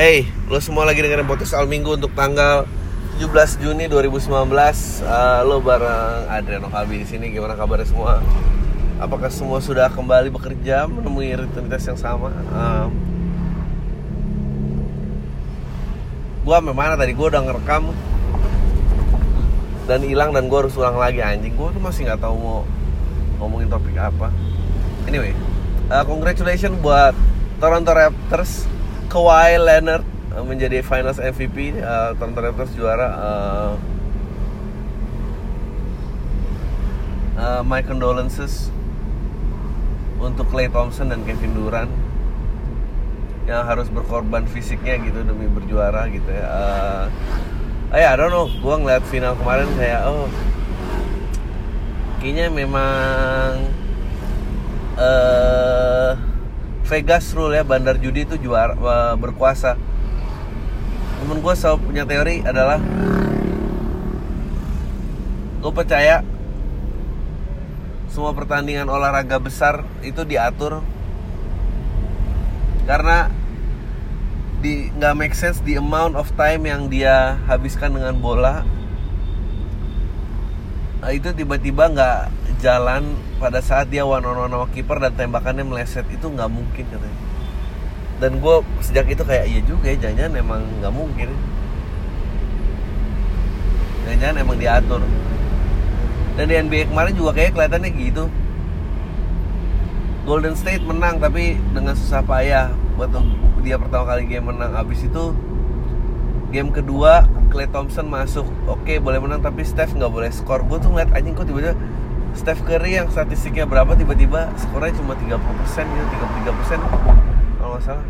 Hey, lo semua lagi dengerin podcast Al Minggu untuk tanggal 17 Juni 2019. Uh, lo bareng Adriano Kalbi di sini. Gimana kabarnya semua? Apakah semua sudah kembali bekerja menemui rutinitas yang sama? Um, gua mana tadi? Gua udah ngerekam dan hilang dan gua harus ulang lagi anjing. Gua tuh masih nggak tahu mau ngomongin topik apa. Anyway, uh, congratulations buat Toronto Raptors Kawhi Leonard uh, menjadi Finals MVP uh, Toronto Raptors juara uh, uh, my condolences untuk Klay Thompson dan Kevin Durant yang harus berkorban fisiknya gitu demi berjuara gitu ya. Uh, eh I don't know gue ngeliat final kemarin kayak oh kayaknya memang uh, Vegas rule ya. Bandar judi itu juara uh, berkuasa. Temen gue selalu punya teori adalah gue percaya semua pertandingan olahraga besar itu diatur karena di nggak make sense the amount of time yang dia habiskan dengan bola itu tiba-tiba nggak jalan pada saat dia one on one kiper dan tembakannya meleset. Itu nggak mungkin katanya. Dan gue sejak itu kayak iya juga ya jangan-jangan emang nggak mungkin. Jangan-jangan emang diatur. Dan di NBA kemarin juga kayak kelihatannya gitu. Golden State menang tapi dengan susah payah. Waktu dia pertama kali game menang abis itu game kedua Clay Thompson masuk. Oke boleh menang tapi Steph nggak boleh skor. Gue tuh ngeliat anjing kok tiba-tiba Steph Curry yang statistiknya berapa tiba-tiba skornya cuma 30% gitu 33% kalau nggak salah.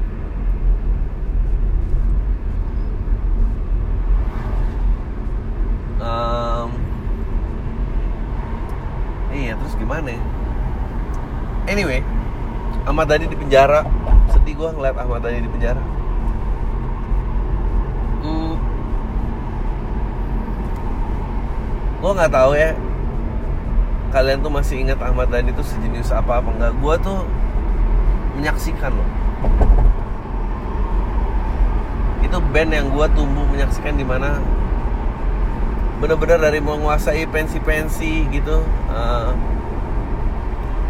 Um, iya terus gimana ya? Anyway Ahmad Dhani di penjara. Sedih gue ngeliat Ahmad Dhani di penjara hmm, gue nggak tahu ya. Kalian tuh masih ingat Ahmad Dhani tuh sejenis apa apa enggak gue tuh menyaksikan loh. Itu band yang gue tumbuh menyaksikan di mana bener-bener dari menguasai pensi-pensi gitu uh,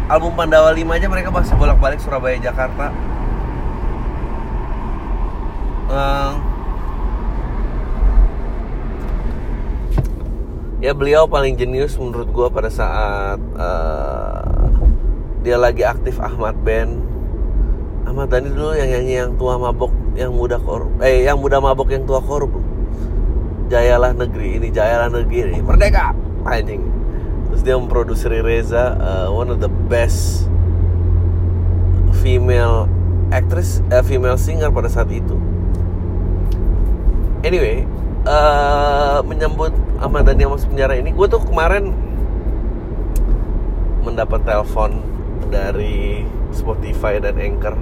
album Pandawa 5 aja mereka masih bolak-balik Surabaya Jakarta. Uh, ya beliau paling jenius menurut gue pada saat uh, dia lagi aktif Ahmad Band Ahmad Dhani dulu yang nyanyi yang tua mabok yang muda korup eh yang muda mabok yang tua korup. Jayalah negeri ini Jayalah negeri ini merdeka! Anjing. Terus dia memproduksi Reza uh, one of the best female actress uh, female singer pada saat itu. Anyway uh, menyambut Ahmad Dhani yang masuk penjara ini gue tuh kemarin mendapat telepon dari Spotify dan Anchor.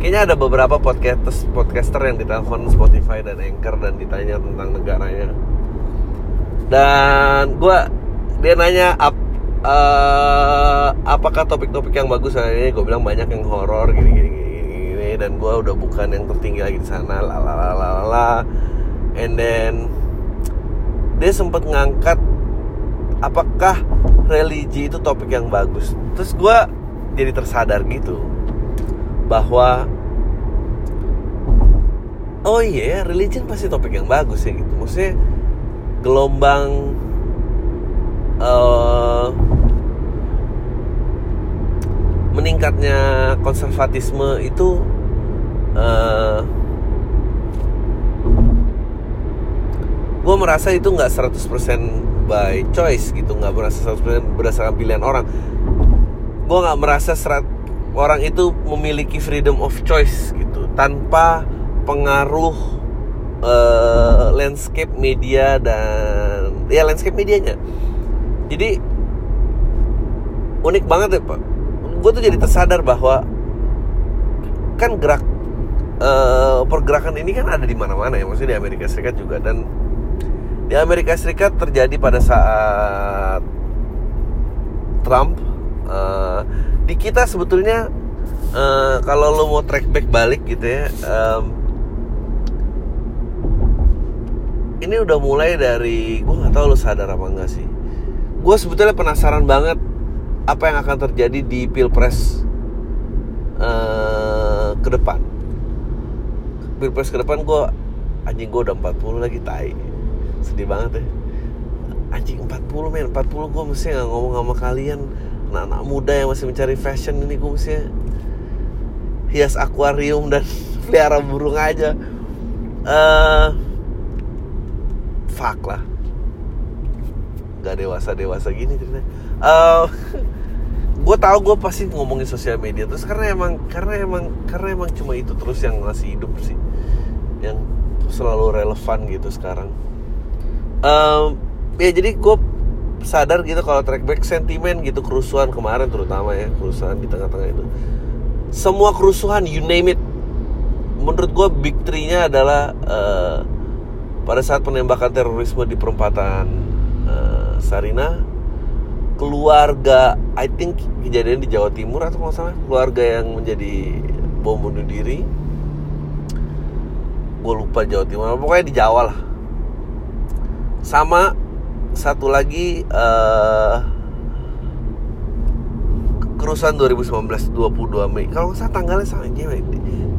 Kayaknya ada beberapa podcaster podcaster yang ditelepon Spotify dan Anchor dan ditanya tentang negaranya. Dan gue dia nanya ap, uh, apakah topik-topik yang bagus hari ini? Gue bilang banyak yang horor gini, gini dan gue udah bukan yang tertinggi lagi di sana lalalala and then dia sempat ngangkat apakah religi itu topik yang bagus. Terus gue jadi tersadar gitu bahwa oh iya yeah, religion pasti topik yang bagus ya gitu. Maksudnya gelombang uh, meningkatnya konservatisme itu uh, gue merasa itu nggak 100% by choice gitu nggak merasa 100% berdasarkan pilihan orang. Gue nggak merasa serat orang itu memiliki freedom of choice gitu tanpa pengaruh uh, landscape media dan ya landscape medianya. Jadi unik banget ya pak. Gue tuh jadi tersadar bahwa kan gerak uh, pergerakan ini kan ada di mana-mana ya maksudnya di Amerika Serikat juga dan di Amerika Serikat terjadi pada saat Trump uh, di kita sebetulnya uh, kalau lo mau track back balik gitu ya um, ini udah mulai dari gue nggak tahu lo sadar apa enggak sih. Gue sebetulnya penasaran banget apa yang akan terjadi di pilpres uh, ke depan. Pilpres ke depan gue anjing gue udah 40 lagi tai sedih banget ya. Anjing 40 men. 40 gue mesti nggak ngomong sama kalian. Anak-anak muda yang masih mencari fashion ini gue mesti hias akuarium dan pelihara burung aja. Uh, fuck lah. Gak dewasa dewasa gini ceritanya. Uh, gue tahu gue pasti ngomongin sosial media terus karena emang karena emang karena emang cuma itu terus yang masih hidup sih. Yang selalu relevan gitu sekarang um, ya jadi gue sadar gitu kalau track back sentimen gitu kerusuhan kemarin terutama ya kerusuhan di tengah-tengah itu. Semua kerusuhan you name it. Menurut gue big three-nya adalah uh, pada saat penembakan terorisme di perempatan uh, Sarina keluarga I think kejadian di Jawa Timur atau kalau salah keluarga yang menjadi bom bunuh diri. Gue lupa Jawa Timur pokoknya di Jawa lah sama satu lagi uh, kerusuhan 2019 22 Mei. Kalau nggak salah tanggalnya sama gimana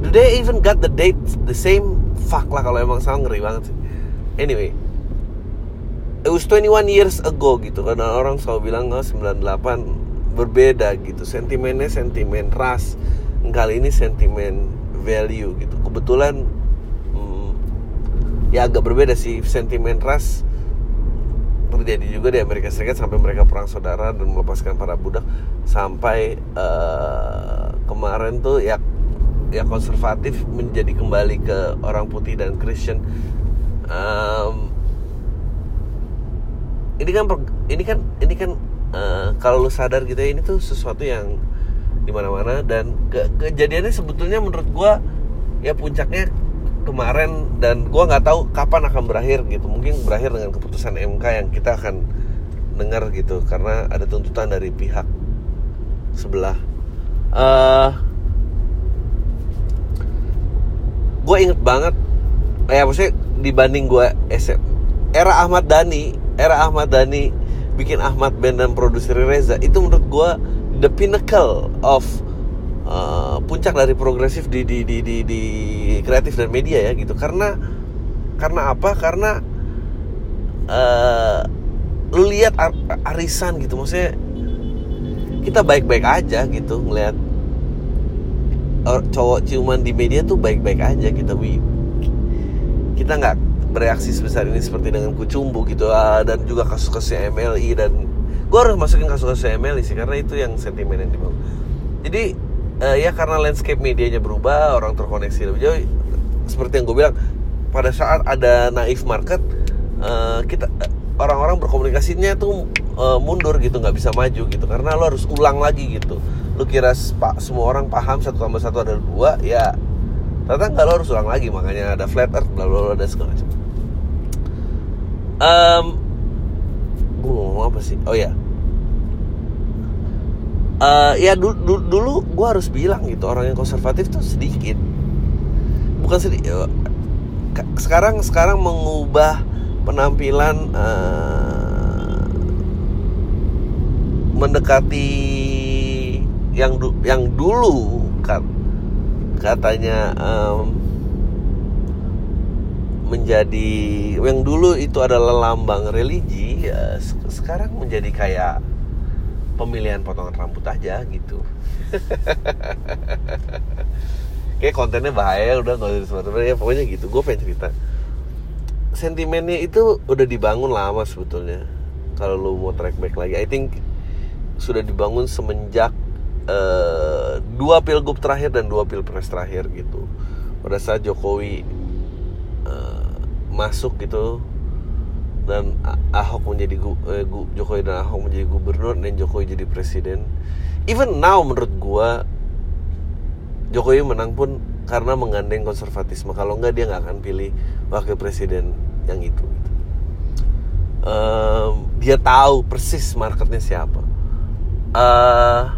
do they even got the date the same? Fuck lah kalau emang salah ngeri banget sih. Anyway it was 21 years ago gitu karena orang selalu bilang oh, 98 berbeda gitu. Sentimennya sentimen ras kali ini sentimen value gitu. Kebetulan hmm, ya agak berbeda sih sentimen ras terjadi juga di Amerika Serikat sampai mereka perang saudara dan melepaskan para budak sampai uh, kemarin tuh ya ya konservatif menjadi kembali ke orang putih dan Christian. Um, ini kan ini kan ini kan uh, kalau lu sadar gitu ya ini tuh sesuatu yang di mana-mana dan ke, kejadiannya sebetulnya menurut gue ya puncaknya kemarin dan gue nggak tahu kapan akan berakhir gitu. Mungkin berakhir dengan keputusan MK yang kita akan dengar gitu karena ada tuntutan dari pihak sebelah. Uh, eh, gue inget banget ya maksudnya dibanding gue era Ahmad Dhani era Ahmad Dhani bikin Ahmad Ben dan produser Reza itu menurut gue the pinnacle of uh, puncak dari progresif di di di di, di kreatif dan media ya gitu. Karena karena apa? Karena uh, lu lihat ar arisan gitu. Maksudnya kita baik-baik aja gitu ngelihat cowok ciuman di media tuh baik-baik aja gitu. We kita nggak bereaksi sebesar ini seperti dengan kucumbu gitu. Uh, dan juga kasus-kasusnya MLI dan gue harus masukin kasus-kasusnya MLI sih karena itu yang sentimen yang dibangun jadi uh, ya karena landscape medianya berubah orang terkoneksi lebih jauh seperti yang gue bilang pada saat ada naif market uh, kita orang-orang berkomunikasinya tuh uh, mundur gitu nggak bisa maju gitu karena lo harus ulang lagi gitu. Lo kira pak semua orang paham satu tambah satu ada dua ya ternyata nggak lo harus ulang lagi makanya ada flat earth bla bla dan segala macam. Um, gue ngomong apa sih? Oh ya uh, ya dulu, dulu, dulu gue harus bilang gitu orang yang konservatif tuh sedikit. Bukan sedikit sekarang sekarang mengubah penampilan uh, mendekati yang du yang dulu kat, katanya um, menjadi yang dulu itu adalah lambang religi ya sekarang menjadi kayak pemilihan potongan rambut aja gitu. Kayak kontennya bahaya udah nggak usah ya pokoknya gitu. Gue pengen cerita. Sentimennya itu udah dibangun lama sebetulnya. Kalau lu mau track back lagi I think sudah dibangun semenjak uh, dua pilgub terakhir dan dua pilpres terakhir gitu. Pada saat Jokowi uh, masuk gitu dan Ahok menjadi eh, Jokowi dan Ahok menjadi gubernur dan Jokowi jadi presiden. Even now menurut gua Jokowi menang pun karena menggandeng konservatisme. Kalau enggak dia nggak akan pilih wakil presiden yang itu. Um, dia tahu persis marketnya siapa. Uh,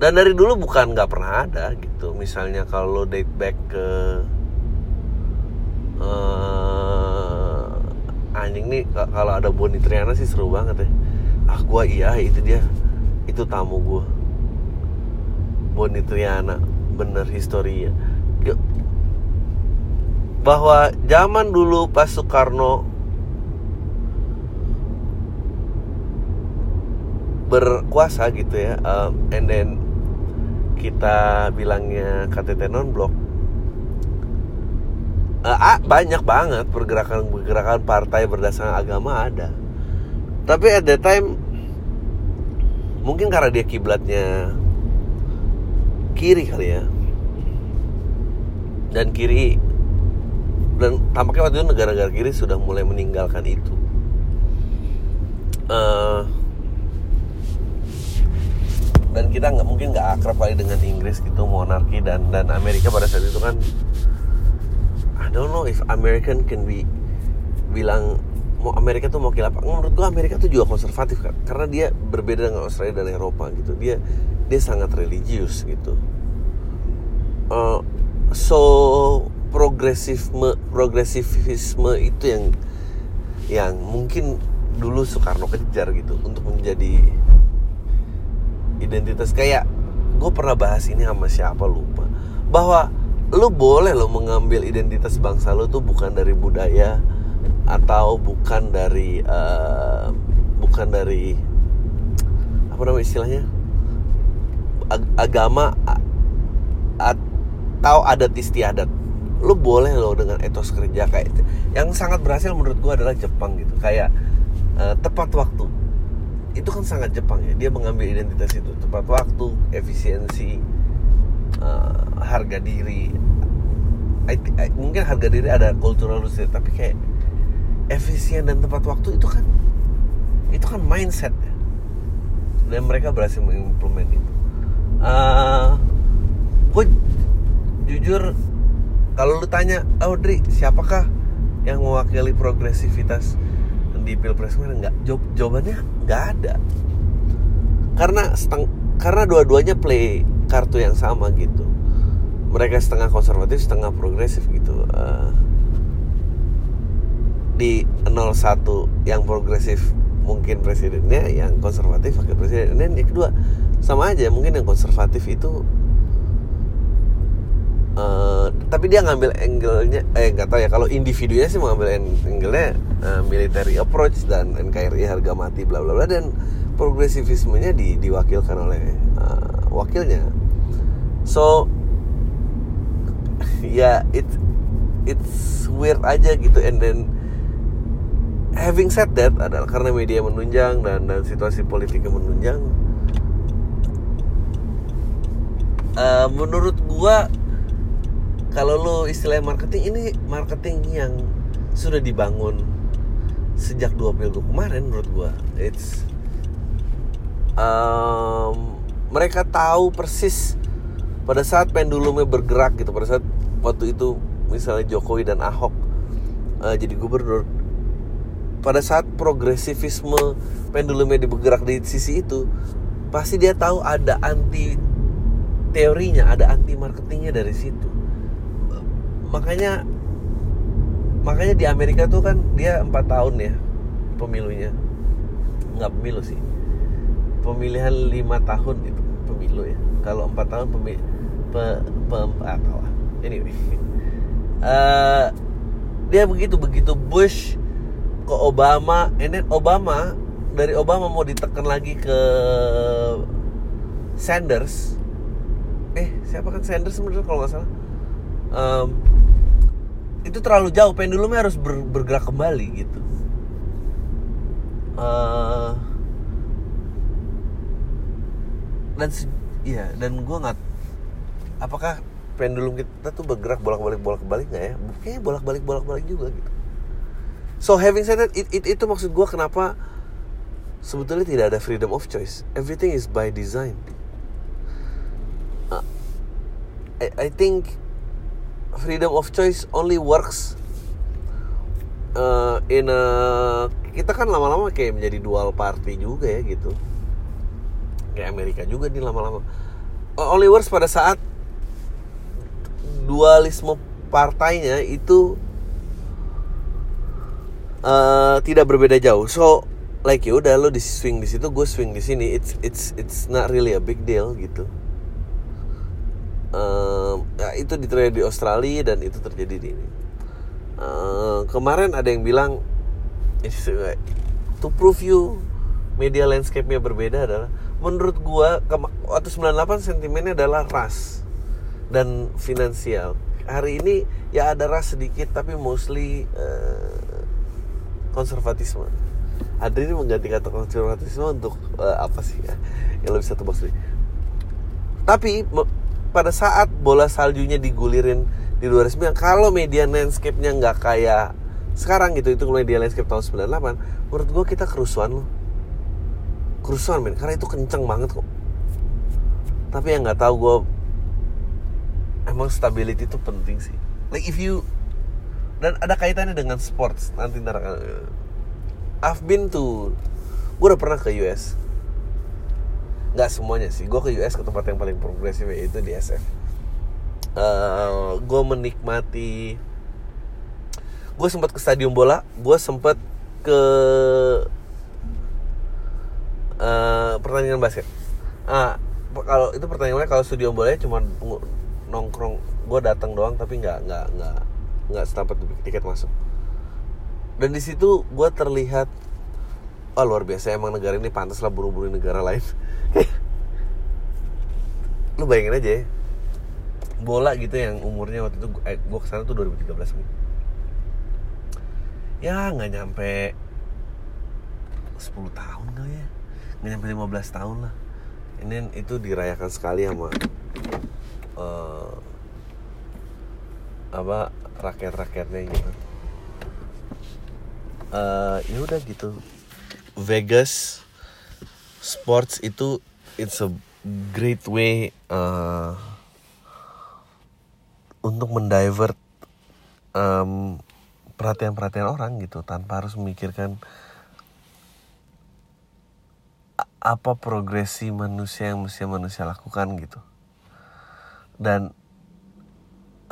dan dari dulu bukan nggak pernah ada gitu. Misalnya kalau date back ke uh, anjing nih kalau ada Boni Triana sih seru banget ya. Ah gua iya itu dia. Itu tamu gua. Boni Triana bener historia bahwa zaman dulu pas Soekarno berkuasa gitu ya um, and then kita bilangnya KTT non blok uh, banyak banget pergerakan-pergerakan partai berdasarkan agama ada. Tapi at that time mungkin karena dia kiblatnya kiri kali ya. Dan kiri dan tampaknya waktu itu negara-negara kiri sudah mulai meninggalkan itu. Uh, dan kita nggak mungkin nggak akrab kali dengan Inggris gitu monarki dan dan Amerika pada saat itu kan I don't know if American can be bilang mau Amerika tuh mau apa menurut gua Amerika tuh juga konservatif kan karena dia berbeda dengan Australia dan Eropa gitu. Dia dia sangat religius gitu. Uh, so progresifme progresivisme itu yang yang mungkin dulu Soekarno kejar gitu untuk menjadi identitas. Kayak gue pernah bahas ini sama siapa lupa. Bahwa lu boleh lo mengambil identitas bangsa lo tuh bukan dari budaya atau bukan dari uh, bukan dari apa namanya istilahnya? Ag agama atau adat istiadat. Lu boleh loh dengan etos kerja kayak itu. yang sangat berhasil menurut gua adalah Jepang gitu. Kayak uh, tepat waktu. Itu kan sangat Jepang ya. Dia mengambil identitas itu. Tepat waktu efisiensi uh, harga diri. I, I, mungkin harga diri ada cultural sih tapi kayak efisien dan tepat waktu itu kan itu kan mindset ya. dan mereka berhasil mengimplement itu. Uh, eh, gue jujur kalau lu tanya Audrey siapakah yang mewakili progresivitas di pilpres kemarin? Nggak. Jawab jawabannya nggak ada. Karena seteng karena dua-duanya play kartu yang sama gitu. Mereka setengah konservatif setengah progresif gitu. Uh, di 01 yang progresif mungkin presidennya yang konservatif wakil presiden dan yang kedua sama aja mungkin yang konservatif itu Uh, tapi dia ngambil angle-nya eh nggak tahu ya kalau individunya sih mengambil angle-nya uh, military approach dan NKRI harga mati bla bla bla dan progresivismenya di, diwakilkan oleh uh, wakilnya so ya yeah, it it's weird aja gitu. And then having said that adalah karena media menunjang dan dan situasi politiknya menunjang uh, menurut gua kalau lo istilah marketing ini marketing yang sudah dibangun sejak dua pilgub kemarin menurut gua. It's um, mereka tahu persis pada saat pendulumnya bergerak gitu pada saat waktu itu misalnya Jokowi dan Ahok uh, jadi gubernur pada saat progresivisme pendulumnya bergerak di sisi itu pasti dia tahu ada anti teorinya ada anti marketingnya dari situ. Makanya makanya di Amerika tuh kan dia empat tahun ya pemilunya. Nggak pemilu sih. Pemilihan lima tahun itu pemilu ya. Kalau empat tahun pemil pe, pe, apa? Lah anyway. Uh, dia begitu begitu Bush ke Obama and Obama dari Obama mau ditekan lagi ke Sanders. Eh siapa kan Sanders sebenarnya kalau nggak salah? Um, itu terlalu jauh pendulumnya harus ber, bergerak kembali gitu. Uh, dan ya dan gue nggak apakah pendulum kita tuh bergerak bolak-balik bolak-balik nggak ya? Kayaknya bolak-balik bolak-balik juga gitu. So having said that it, it, itu maksud gue kenapa sebetulnya tidak ada freedom of choice. Everything is by design. Uh, I, I think freedom of choice only works uh, in a kita kan lama-lama kayak menjadi dual party juga ya gitu kayak Amerika juga nih lama-lama. Works pada saat dualisme partainya itu uh, tidak berbeda jauh. So like ya udah lo di swing di situ gue swing di sini it's it's it's not really a big deal gitu. Um, ya itu terjadi di Australia dan itu terjadi di ini. Uh, kemarin ada yang bilang to prove you media landscape-nya berbeda adalah menurut gua waktu 98 sentimennya adalah ras dan finansial. Hari ini ya ada ras sedikit tapi mostly uh, konservatisme. Adri ini mengganti kata konservatisme untuk uh, apa sih ya yang lebih satu maksudnya. Tapi pada saat bola saljunya digulirin di 2009 kalau media landscape-nya nggak kayak sekarang gitu itu media landscape tahun 98 menurut gue kita kerusuhan loh kerusuhan men. Karena itu kenceng banget kok. Tapi yang nggak tahu gue emang stability itu penting sih. Like if you dan ada kaitannya dengan sports. Nanti ntar I've been to gue udah pernah ke US nggak semuanya sih. Gue ke US ke tempat yang paling progresif yaitu di SF uh, eh, gue menikmati gue sempat ke stadion bola gue sempat ke uh, pertandingan basket. Ah kalau itu pertandingannya kalau stadion bola cuma nongkrong gue datang doang tapi nggak nggak nggak nggak setampat tiket masuk. Dan di situ gue terlihat oh luar biasa emang negara ini pantas lah buru-buru negara lain. Lu bayangin aja ya bola gitu yang umurnya waktu itu eh, gue ke sana tuh 2013 ya nggak nyampe 10 tahun kali ya nggak nyampe 15 tahun lah. Ini itu dirayakan sekali sama uh, apa rakyat-rakyatnya gitu. Uh, ya udah gitu. Vegas sports itu it's a great way uh, untuk mendivert um, perhatian-perhatian orang gitu tanpa harus memikirkan apa progresi manusia yang mesti manusia lakukan gitu. Dan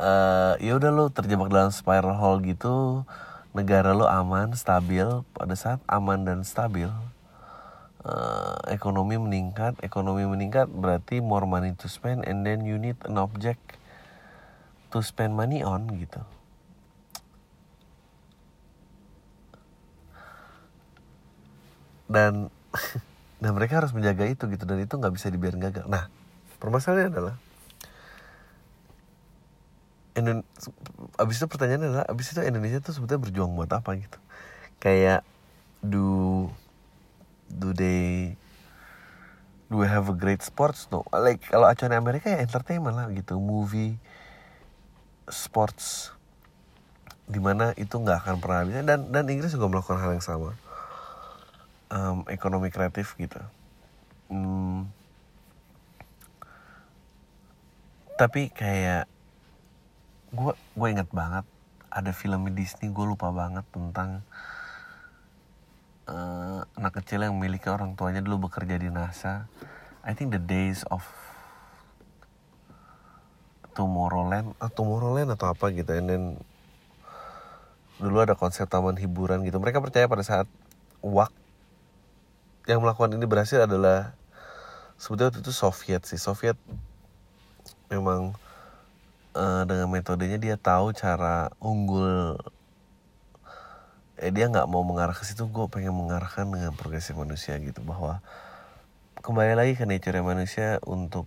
uh, ya udah lo terjebak dalam spiral hole gitu negara lo aman stabil pada saat aman dan stabil uh, ekonomi meningkat ekonomi meningkat berarti more money to spend and then you need an object to spend money on gitu. Dan dan mereka harus menjaga itu gitu dan itu nggak bisa dibiarkan gagal. Nah permasalahannya adalah Indon abis itu pertanyaannya adalah abis itu Indonesia tuh sebetulnya berjuang buat apa gitu? Kayak do do they do we have a great sports? No. Like kalau acuan Amerika ya entertainment lah gitu movie sports di mana itu nggak akan pernah bisa dan dan Inggris juga melakukan hal yang sama um, ekonomi kreatif gitu. Hmm, tapi kayak gue gue inget banget ada film Disney gue lupa banget tentang uh, anak kecil yang memiliki orang tuanya dulu bekerja di NASA. I think the days of Tomorrowland uh, Tomorrowland atau apa gitu and then dulu ada konsep taman hiburan gitu. Mereka percaya pada saat waktu yang melakukan ini berhasil adalah sebetulnya itu Soviet sih. Soviet memang uh, dengan metodenya dia tahu cara unggul eh dia nggak mau mengarah ke situ. Gue pengen mengarahkan dengan progresif manusia gitu bahwa kembali lagi ke nature manusia untuk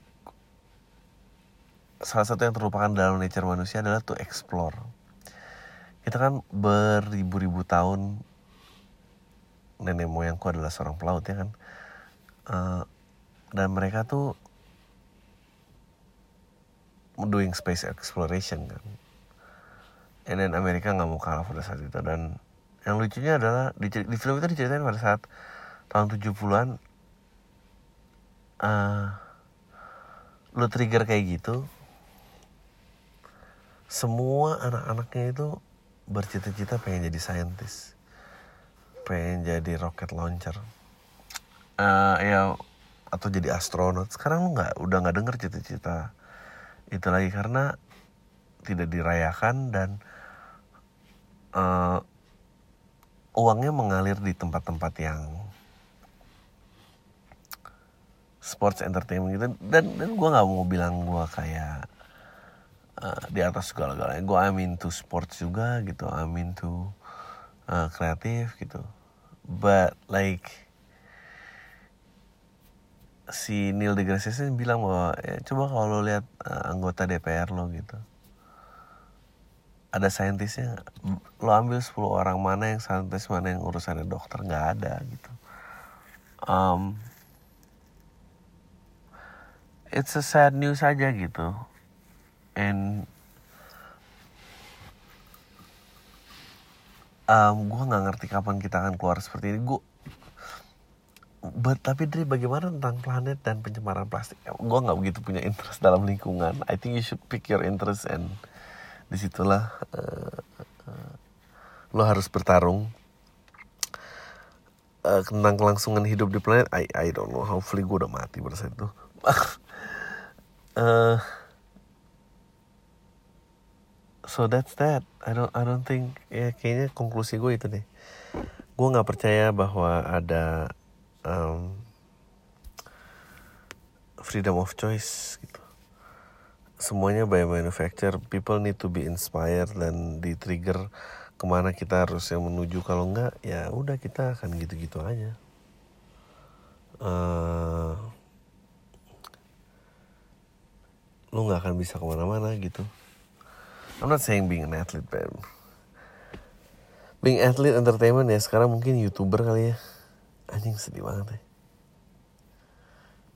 salah satu yang terlupakan dalam nature manusia adalah to explore. Kita kan beribu-ribu tahun nenek moyangku adalah seorang pelaut ya kan? Uh, dan mereka tuh doing space exploration kan? And then Amerika nggak mau kalah pada saat itu. Dan yang lucunya adalah di, di film itu diceritain pada saat tahun 70-an uh, lo trigger kayak gitu semua anak-anaknya itu bercita-cita pengen jadi scientist pengen jadi rocket launcher. Uh, ya atau jadi astronot sekarang lu nggak udah nggak denger cita-cita itu lagi karena tidak dirayakan dan uh, uangnya mengalir di tempat-tempat yang sports entertainment gitu. Dan dan gue nggak mau bilang gue kayak uh, di atas segala-galanya. Gue I'm into sports juga gitu. I'm into uh, kreatif gitu. But like si Neil deGrasse Tyson bilang bahwa ya, coba kalau lo lihat uh, anggota DPR lo gitu. Ada saintisnya lo ambil 10 orang mana yang saintis mana yang urusannya dokter? Nggak ada gitu. Um, it's a sad news aja gitu. And um, gue nggak ngerti kapan kita akan keluar seperti ini gue But, tapi dari bagaimana tentang planet dan pencemaran plastik? Gue nggak begitu punya interest dalam lingkungan. I think you should pick your interest and di situlah uh, uh, lo harus bertarung uh, tentang kelangsungan hidup di planet. I I don't know. Hopefully gue udah mati pada saat itu. uh, so that's that. I don't I don't think ya kayaknya konklusi gue itu deh. Gue nggak percaya bahwa ada um, freedom of choice gitu. Semuanya by manufacture people need to be inspired dan di trigger ke mana kita harus yang menuju. Kalau enggak ya udah kita akan gitu-gitu aja. Uh, lu nggak akan bisa ke mana-mana gitu I'm not saying being an athlete but being athlete entertainment ya sekarang mungkin youtuber kali ya. Anjing sedih banget ya.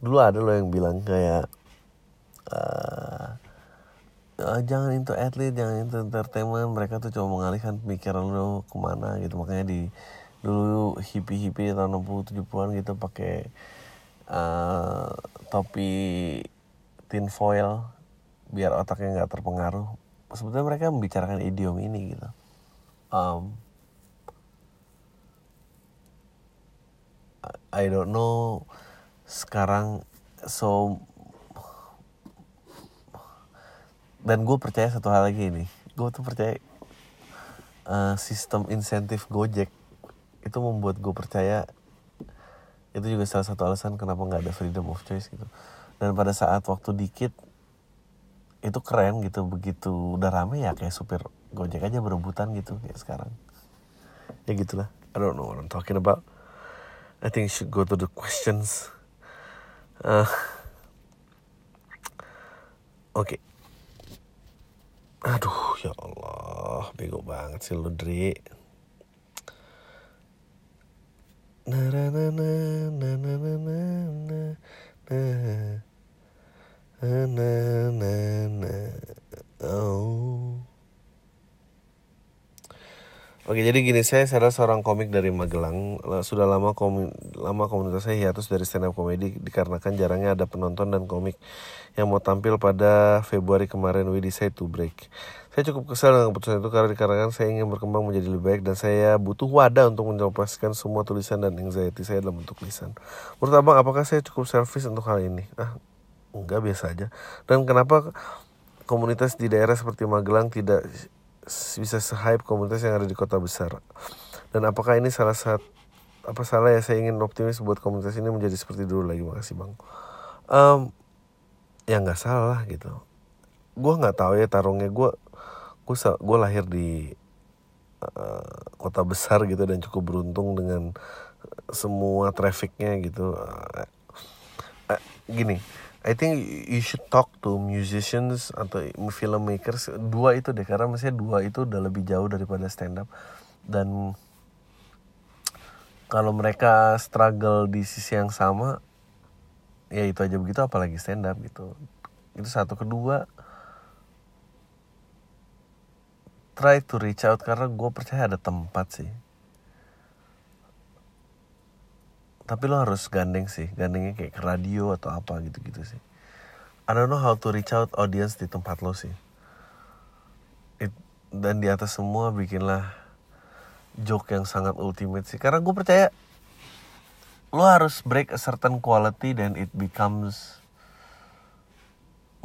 Dulu ada lo yang bilang kayak uh, uh, jangan itu atlet jangan itu entertainment. Mereka tuh cuma mengalihkan pemikiran lo ke mana gitu. Makanya di dulu hippie hippie tahun 60 70-an gitu pakai uh, topi tin foil biar otaknya nggak terpengaruh sebetulnya mereka membicarakan idiom ini gitu. Um, I don't know sekarang so dan gue percaya satu hal lagi nih gue tuh percaya uh, sistem insentif Gojek itu membuat gue percaya itu juga salah satu alasan kenapa nggak ada freedom of choice gitu. Dan pada saat waktu dikit itu keren gitu begitu udah rame ya kayak supir gojek aja berebutan gitu kayak sekarang. Ya gitulah. I don't know what I'm talking about. I think should go to the questions. Uh, oke okay. aduh ya Allah. Bego banget sih lu Dri. Na na na na na na na na oh Oke jadi gini saya adalah seorang komik dari Magelang sudah lama komi, lama komunitas saya hiatus dari stand up comedy dikarenakan jarangnya ada penonton dan komik yang mau tampil pada Februari kemarin we decide to break. Saya cukup kesal dengan keputusan itu karena dikarenakan saya ingin berkembang menjadi lebih baik dan saya butuh wadah untuk menjelaskan semua tulisan dan anxiety saya dalam bentuk lisan. Menurut abang apakah saya cukup selfish untuk hal ini? Ah enggak biasa aja. Dan kenapa komunitas di daerah seperti Magelang tidak bisa se-hype komunitas yang ada di kota besar? Dan apakah ini salah satu apa salah ya? Saya ingin optimis buat komunitas ini menjadi seperti dulu lagi. Makasih bang. Um, ya nggak salah gitu. Gue nggak tahu ya tarungnya. Gue gue gue lahir di uh, kota besar gitu dan cukup beruntung dengan semua trafficnya gitu. Uh, uh, gini I think you should talk to musicians atau filmmakers. Dua itu deh karena misalnya dua itu udah lebih jauh daripada stand up dan kalau mereka struggle di sisi yang sama ya itu aja begitu apalagi stand up gitu. Itu satu. Kedua try to reach out karena gue percaya ada tempat sih tapi lo harus gandeng sih gandengnya kayak ke radio atau apa gitu-gitu sih. I don't know how to reach out audience di tempat lo sih. It, dan di atas semua bikinlah joke yang sangat ultimate sih. Karena gue percaya lo harus break a certain quality dan it becomes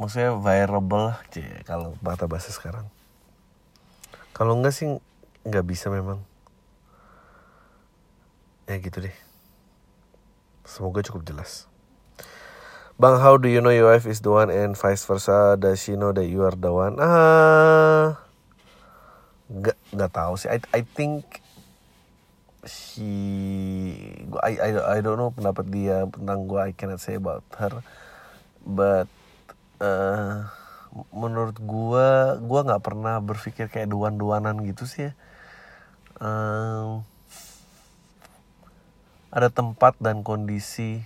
maksudnya viable cie kalau bahasa bahasa sekarang. Kalau enggak sih nggak bisa memang. Ya gitu deh semoga cukup jelas Bang, how do you know your wife is the one and vice versa? Does she know that you are the one? Ah, nggak nggak tahu sih. I I think she, I I I don't know pendapat dia tentang gue. I cannot say about her, but uh, menurut gue, gue nggak pernah berpikir kayak duan-duanan gitu sih ya. Um, ada tempat dan kondisi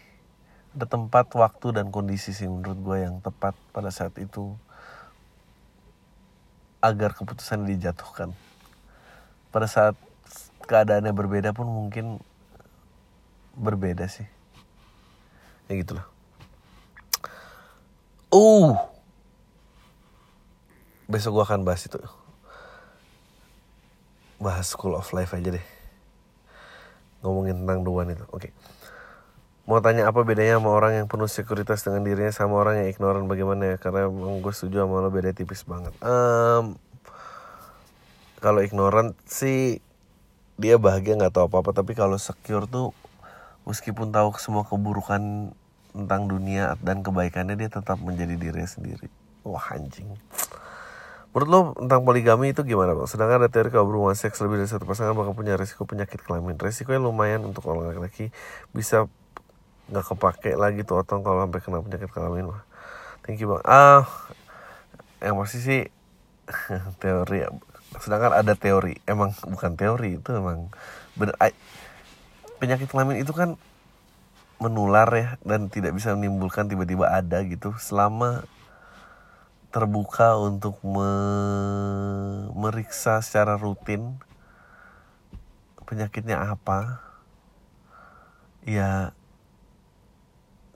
ada tempat, waktu dan kondisi sih menurut gue yang tepat pada saat itu agar keputusan dijatuhkan. Pada saat keadaannya berbeda pun mungkin berbeda sih. Ya gitulah. Uh. Besok gue akan bahas itu. Bahas School of Life aja deh. Ngomongin tentang duan itu. Oke. Okay. Mau tanya apa bedanya sama orang yang penuh sekuritas dengan dirinya sama orang yang ignoran bagaimana ya? Karena emang gue setuju sama lo beda tipis banget. Um, kalau ignoran sih dia bahagia nggak tahu apa-apa tapi kalau secure tuh meskipun tahu semua keburukan tentang dunia dan kebaikannya dia tetap menjadi dirinya sendiri. Wah anjing. Menurut lo tentang poligami itu gimana bang? Sedangkan ada teori kalau berhubungan seks lebih dari satu pasangan bakal punya resiko penyakit kelamin. Resikonya lumayan untuk orang laki-laki bisa nggak kepake lagi tuh otong kalau sampai kena penyakit kelamin mah thank you bang. Ah yang pasti sih teori. Sedangkan ada teori. Emang bukan teori itu emang bener. Penyakit kelamin itu kan menular ya dan tidak bisa menimbulkan tiba-tiba ada gitu selama terbuka untuk me meriksa secara rutin penyakitnya apa. Ya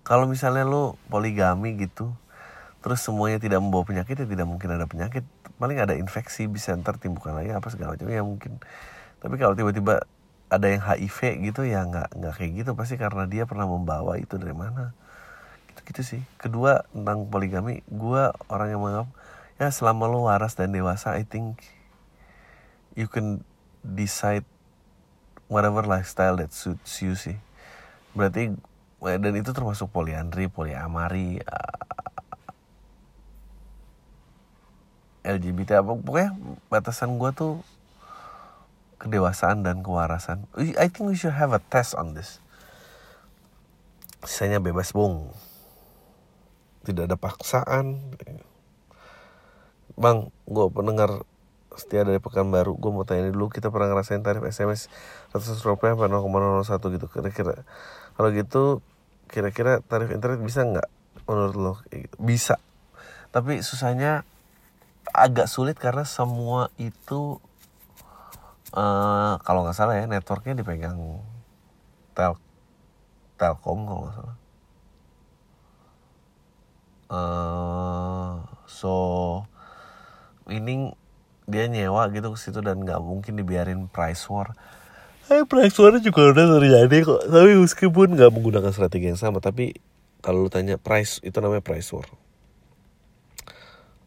kalau misalnya lo poligami gitu terus semuanya tidak membawa penyakit ya tidak mungkin ada penyakit. Paling ada infeksi bisa ntar timbulkan lagi apa segala macam ya mungkin. Tapi kalau tiba-tiba ada yang HIV gitu ya nggak nggak kayak gitu. Pasti karena dia pernah membawa itu dari mana gitu sih kedua tentang poligami gue orang yang menganggap ya selama lo waras dan dewasa I think you can decide whatever lifestyle that suits you sih berarti dan itu termasuk poliandri, poliamari, uh, LGBT apa pokoknya batasan gue tuh kedewasaan dan kewarasan. I think we should have a test on this. Sisanya bebas bung. Tidak ada paksaan. Bang, gue pendengar setia dari Pekanbaru. Gue mau tanya dulu, kita pernah ngerasain tarif SMS ratus rupiah apa 0,01 gitu. Kira-kira kalau gitu kira-kira tarif internet bisa nggak menurut lo bisa tapi susahnya agak sulit karena semua itu uh, kalau nggak salah ya networknya dipegang tel telkom kalau nggak salah uh, so ini dia nyewa gitu ke situ dan nggak mungkin dibiarin price war Eh, price war juga udah terjadi kok. Tapi meskipun nggak menggunakan strategi yang sama, tapi kalau lu tanya price itu namanya price war.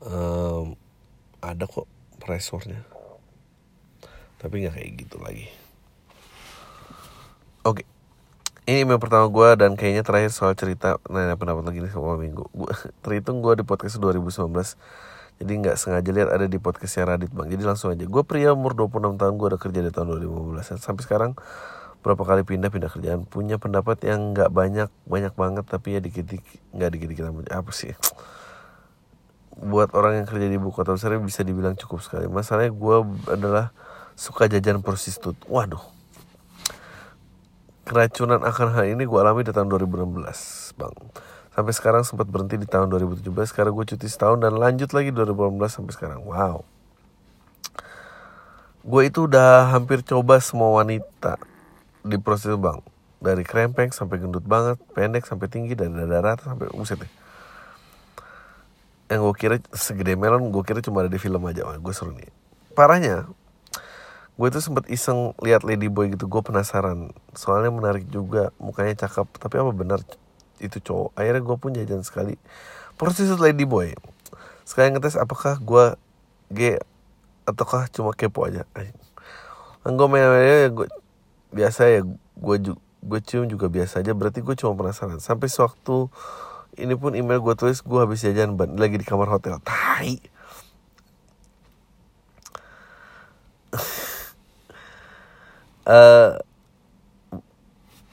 Um, ada kok price warnya. Tapi nggak kayak gitu lagi. Oke. Okay. Ini email pertama gue dan kayaknya terakhir soal cerita nanya pendapat lagi nih sama minggu. Gua terhitung gue di podcast 2019 jadi nggak sengaja lihat ada di podcastnya Radit bang. Jadi langsung aja. Gue pria umur 26 tahun gue udah kerja di tahun 2015 sampai sekarang berapa kali pindah pindah kerjaan punya pendapat yang nggak banyak banyak banget tapi ya dikit dikit nggak dikit dikit apa sih? Buat orang yang kerja di ibu kota besar bisa dibilang cukup sekali. Masalahnya gue adalah suka jajan prostitut. Waduh keracunan akan hal ini gue alami di tahun 2016 bang. Sampai sekarang sempat berhenti di tahun 2017 Karena gue cuti setahun dan lanjut lagi 2018 sampai sekarang. Wow. Gue itu udah hampir coba semua wanita Di proses bang. Dari krempeng sampai gendut banget Pendek sampai tinggi dari dada rata sampai buset deh. Yang gue kira segede melon Gue kira cuma ada di film aja Gue seru nih. Parahnya gue tuh sempet iseng lihat Lady Boy gitu gue penasaran. Soalnya menarik juga mukanya cakep tapi apa benar itu cowok? Akhirnya gue pun jajan sekali. Proses lady boy. Sekali ngetes apakah gue gay ataukah cuma kepo aja. Kan gue main ya gue biasa ya gue gue cium juga biasa aja. Berarti gue cuma penasaran. Sampai sewaktu ini pun email gue tulis gue habis jajan ban lagi di kamar hotel. Tai uh,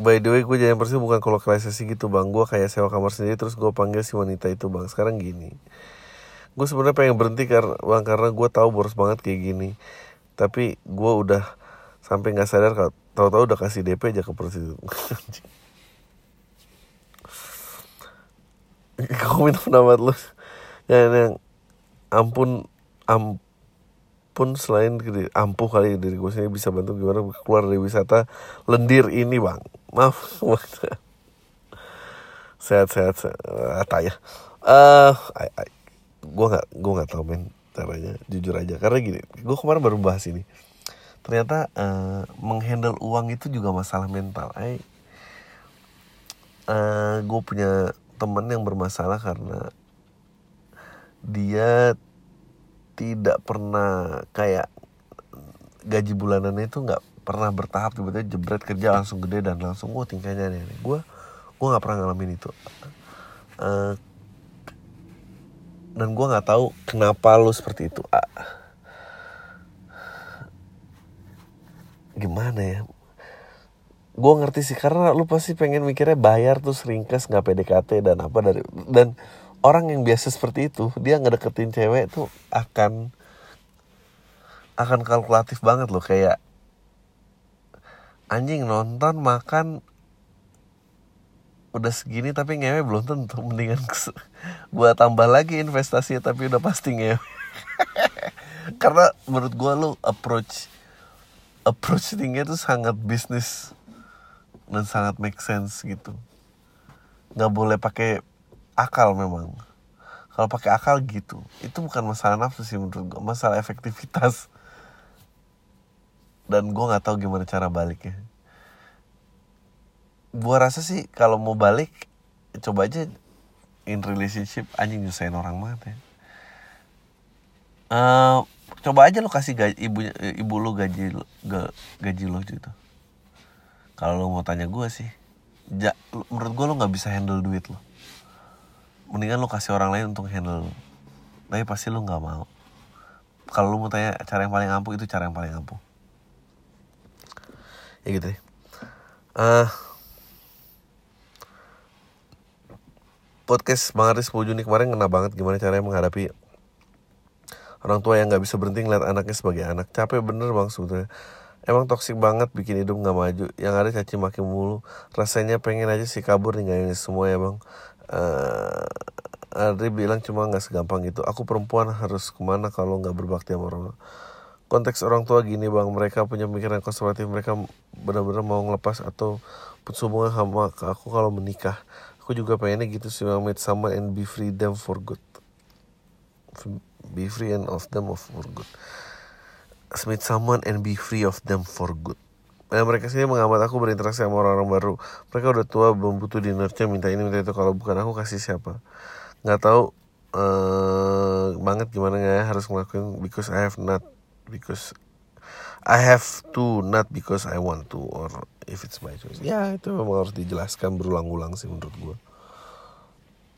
By the way gue jajan persis bukan kolokalisasi gitu bang. Gue kayak sewa kamar sendiri terus gue panggil si wanita itu bang. Sekarang gini. Gue sebenarnya pengen berhenti karena bang karena gue tahu boros banget kayak gini. Tapi gue udah sampai nggak sadar kalau tahu-tahu udah kasih DP aja ke prostitut Kau minta pendapat lu. Yang, yang ampun ampun selain ampuh kali diri gue sini bisa bantu gimana keluar dari wisata lendir ini bang. Maaf. Sehat-sehat apa ya. Uh, gue nggak gue nggak tahu men caranya. Jujur aja. Karena gini gue kemarin baru bahas ini. Ternyata uh, menghandle uang itu juga masalah mental. I, uh, gue punya temen yang bermasalah karena dia tidak pernah kayak gaji bulanannya itu nggak pernah bertahap tiba-tiba jebret kerja langsung gede dan langsung gue tingkahnya nih gue gue nggak pernah ngalamin itu. Uh, dan gue nggak tahu kenapa lo seperti itu uh, gimana ya? Gue ngerti sih karena lu pasti pengen mikirnya bayar tuh ringkas nggak PDKT dan apa dari dan orang yang biasa seperti itu dia ngedeketin cewek tuh akan akan kalkulatif banget loh kayak anjing nonton makan udah segini tapi ngewe belum tentu mendingan gua tambah lagi investasi tapi udah pasti ngewe. Karena menurut gua lo approach approach tinggi itu sangat bisnis dan sangat make sense gitu. Nggak boleh pakai akal memang. Kalau pakai akal gitu itu bukan masalah nafsu sih menurut gua masalah efektivitas. Dan gue nggak tahu gimana cara baliknya. Gue rasa sih kalau mau balik coba aja in relationship anjing nyusahin orang banget ya. Uh, coba aja lo kasih gaji ibu ibu lo gaji ga, gaji lo gitu. Kalau lo mau tanya gue sih ja, menurut gue lo nggak bisa handle duit lo mendingan lo kasih orang lain untuk handle tapi pasti lo nggak mau. Kalau lo mau tanya cara yang paling ampuh itu cara yang paling ampuh. Ya gitu deh. Uh, podcast Bang Aris 10 Juni kemarin kena banget gimana caranya menghadapi orang tua yang nggak bisa berhenti ngeliat anaknya sebagai anak. Capek bener bang sebetulnya. Emang toksik banget bikin hidup nggak maju. Yang ada caci maki mulu. Rasanya pengen aja sih kabur ninggalin semua ya bang uh, Adri bilang cuma nggak segampang itu. Aku perempuan harus ke mana kalau nggak berbakti sama orang konteks orang tua gini bang. Mereka punya pemikiran konservatif mereka benar-benar mau ngelepas atau putus hubungan sama aku kalau menikah. Aku juga pengennya gitu sih bang. Someone and be free them for good. Be free and of them for good. Meet someone and be free of them for good Nah, mereka sendiri mengamati aku berinteraksi sama orang-orang baru. Mereka udah tua, belum butuh di nurture, minta ini, minta itu. Kalau bukan aku kasih siapa? Nggak tahu uh, banget gimana ya harus ngelakuin because I have not because I have to not because I want to or if it's my choice ya itu memang harus dijelaskan berulang-ulang sih menurut gue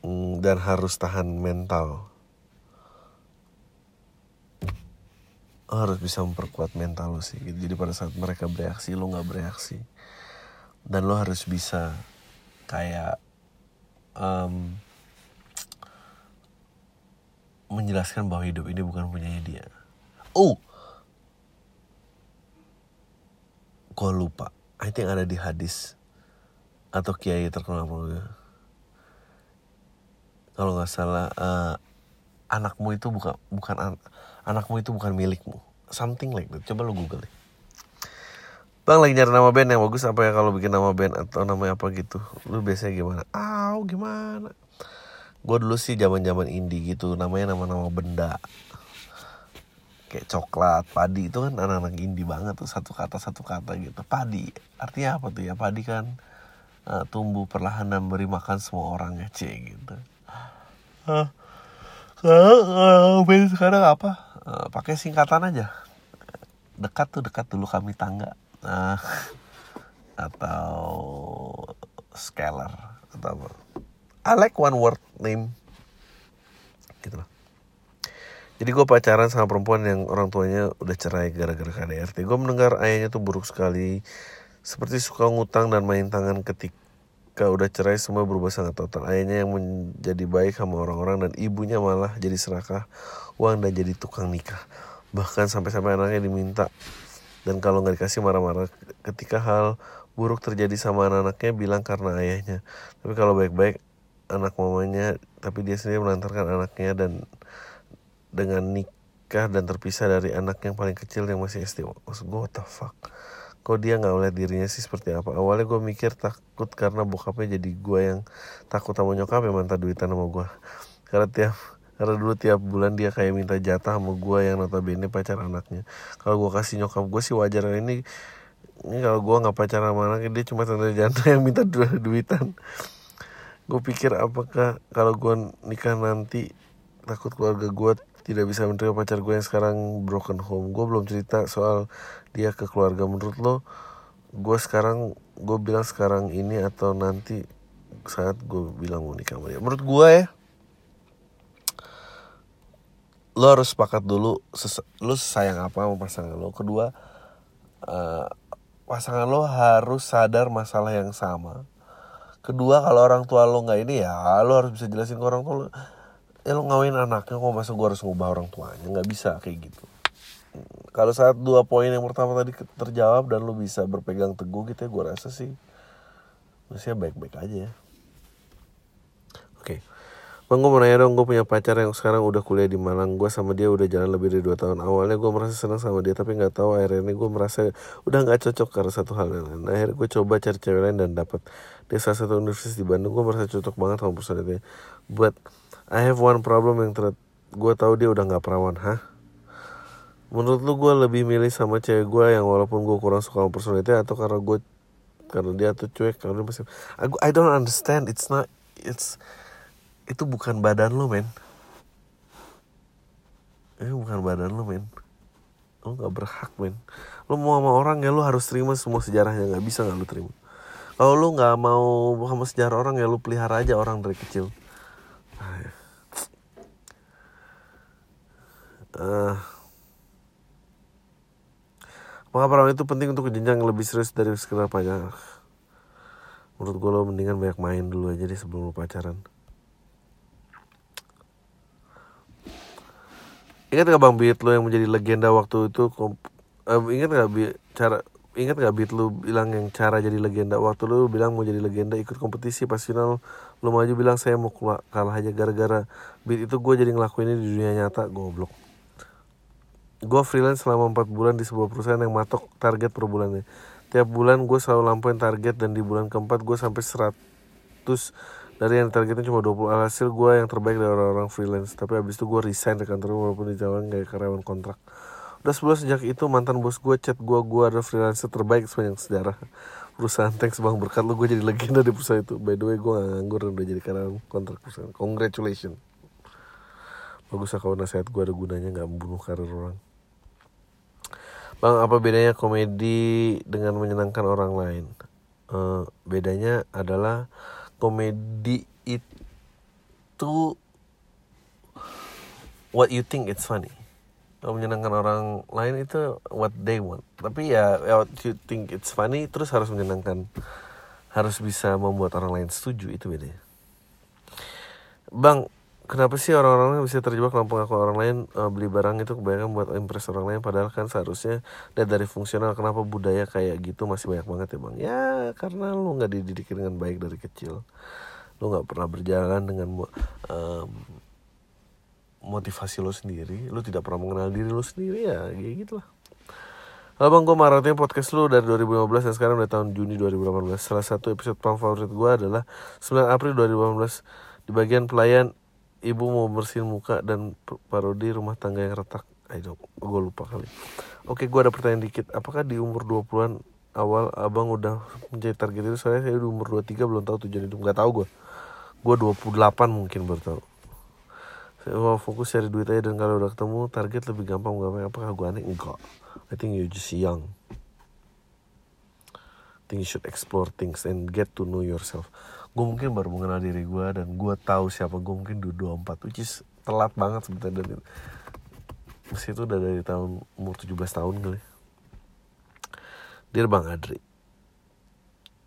mm, dan harus tahan mental harus bisa memperkuat mental lo sih jadi pada saat mereka bereaksi lo nggak bereaksi. Dan lo harus bisa kayak um, menjelaskan bahwa hidup ini bukan punyanya dia. Oh! Gue lupa. I think ada di hadis atau kiai terkenal kalau nggak salah uh, anakmu itu bukan bukan an anakmu itu bukan milikmu. Something like that. Coba lo google deh. Bang lagi nyari nama band yang bagus. Apa ya kalau bikin nama band atau nama apa gitu? Lu biasanya gimana? Ah gimana? Gue dulu sih zaman zaman indie gitu. Namanya nama-nama benda. Kayak coklat padi. Itu kan anak-anak indie banget tuh. Satu kata satu kata gitu. Padi. Artinya apa tuh ya? Padi kan uh, tumbuh perlahan dan beri makan semua orang ya c gitu. Uh, uh, uh, sekarang apa uh, pakai singkatan aja dekat tuh dekat dulu kami tangga uh, atau Scalar atau apa. I like one word name. Gitu loh. Jadi gue pacaran sama perempuan yang orang tuanya udah cerai gara-gara KDRT. Gue mendengar ayahnya tuh buruk sekali. Seperti suka ngutang dan main tangan ketika udah cerai semua berubah sangat total. Ayahnya yang menjadi baik sama orang-orang dan ibunya malah jadi serakah uang dan jadi tukang nikah. Bahkan sampai-sampai anaknya diminta. Dan kalau nggak dikasih marah-marah. Ketika hal buruk terjadi sama anak-anaknya bilang karena ayahnya. Tapi kalau baik-baik anak mamanya tapi dia sendiri melantarkan anaknya dan dengan nikah dan terpisah dari anak yang paling kecil yang masih SD maksud gue what the fuck? Kok dia nggak melihat dirinya sih seperti apa? Awalnya gue mikir takut karena bokapnya jadi gue yang takut sama nyokap yang minta duitan sama gue karena tiap karena dulu tiap bulan dia kayak minta jatah sama gue yang notabene pacar anaknya. Kalau gue kasih nyokap gue sih wajar. Ini ini kalau gue nggak pacaran sama anaknya dia cuma tanda janda yang minta du duitan. Gue pikir apakah kalau gue nikah nanti takut keluarga gue tidak bisa menerima pacar gue yang sekarang broken home. Gue belum cerita soal dia ke keluarga. Menurut lo gue sekarang gue bilang sekarang ini atau nanti saat gue bilang mau nikah sama dia? Menurut gue ya lo harus sepakat dulu lo sayang apa sama pasangan lo. Kedua uh, pasangan lo harus sadar masalah yang sama. Kedua kalau orang tua lo nggak ini ya lo harus bisa jelasin ke orang tua lo ya lo ngawin anaknya kok masa gue harus ngubah orang tuanya? Nggak bisa kayak gitu. Kalau saat dua poin yang pertama tadi terjawab dan lo bisa berpegang teguh gitu ya gue rasa sih masih baik-baik aja ya. Bang gue mau nanya dong, gue punya pacar yang sekarang udah kuliah di Malang. Gue sama dia udah jalan lebih dari 2 tahun. Awalnya gue merasa senang sama dia Tapi gak tahu akhirnya gue merasa udah gak cocok karena satu hal dan lain. Akhirnya gue coba cari cewek lain dan dapat Dia salah satu universitas di Bandung Gue merasa cocok banget sama personality But I have one problem yang ter Gue tahu dia udah gak perawan Hah? Menurut lu gue lebih milih sama cewek gue yang walaupun gue kurang suka sama personality Atau karena gue Karena dia tuh cuek Karena dia masih I, I don't understand. It's not It's itu bukan badan lo men. Itu bukan badan lo men. Lo nggak berhak men. Lo mau sama orang ya lo harus terima semua sejarahnya. Nggak bisa nggak lo terima. Kalau lo nggak mau sama sejarah orang ya lo pelihara aja orang dari kecil. Uh, apakah perawan itu penting untuk jenjang lebih serius dari sekedar pacaran menurut gue lo mendingan banyak main dulu aja deh sebelum lo pacaran Ingat gak Bang Beat lo yang menjadi legenda waktu itu? Uh, Ingat gak Beat cara Ingat gak Beat lu bilang yang cara jadi legenda? Waktu lu bilang mau jadi legenda ikut kompetisi pas final Lu maju bilang saya mau kalah aja gara-gara Beat itu gue jadi ngelakuin ini di dunia nyata Goblok. Gue freelance selama 4 bulan di sebuah perusahaan yang matok target per bulannya. Tiap bulan gue selalu lampuin target dan di bulan keempat gue sampai 100 dari yang targetnya cuma 20 alhasil gue yang terbaik dari orang-orang freelance. Tapi habis itu gue resign di kantor walaupun di jalan kayak karyawan kontrak. Udah sebulan sejak itu mantan bos gue chat gue gue ada freelancer terbaik sepanjang sejarah. Perusahaan thanks bang. Berkat lu gue jadi legenda di perusahaan itu. By the way gue gak nganggur dan udah jadi karyawan kontrak perusahaan. Congratulations. Bagus lah kalau nasihat gue ada gunanya nggak membunuh karir orang. Bang, apa bedanya komedi dengan menyenangkan orang lain? Uh, bedanya adalah komedi itu what you think it's funny. Menyenangkan orang lain itu what they want. Tapi ya, ya what you think it's funny terus harus menyenangkan. Harus bisa membuat orang lain setuju itu bedanya. Bang kenapa sih orang-orang bisa terjebak dalam pengakuan orang lain uh, beli barang itu kebanyakan buat impress orang lain padahal kan seharusnya dan dari fungsional. Kenapa budaya kayak gitu masih banyak banget ya bang? Ya karena lu nggak dididik dengan baik dari kecil. Lu nggak pernah berjalan dengan um, motivasi lo sendiri. Lu tidak pernah mengenal diri lo sendiri ya kayak gitulah. Halo bang, gue maratnya podcast lu dari 2015 dan sekarang udah tahun Juni 2018 Salah satu episode favorit gue adalah 9 April 2018 Di bagian pelayan ibu mau bersihin muka dan parodi rumah tangga yang retak. Ayo gue lupa kali. Oke gue ada pertanyaan dikit. Apakah di umur 20-an awal abang udah menjadi target itu? Soalnya saya di umur 23 belum tahu tujuan itu nggak tahu gue gue 28 mungkin baru tahu. Saya mau fokus cari duit aja dan kalau udah ketemu target lebih gampang nggak apakah gue aneh? Enggak. I think you just young. Think you should explore things and get to know yourself gue mungkin baru mengenal diri gue dan gue tahu siapa gue mungkin di 24 which is telat banget sebetulnya dan meski itu udah dari tahun umur 17 tahun kali. Dear Bang Adri.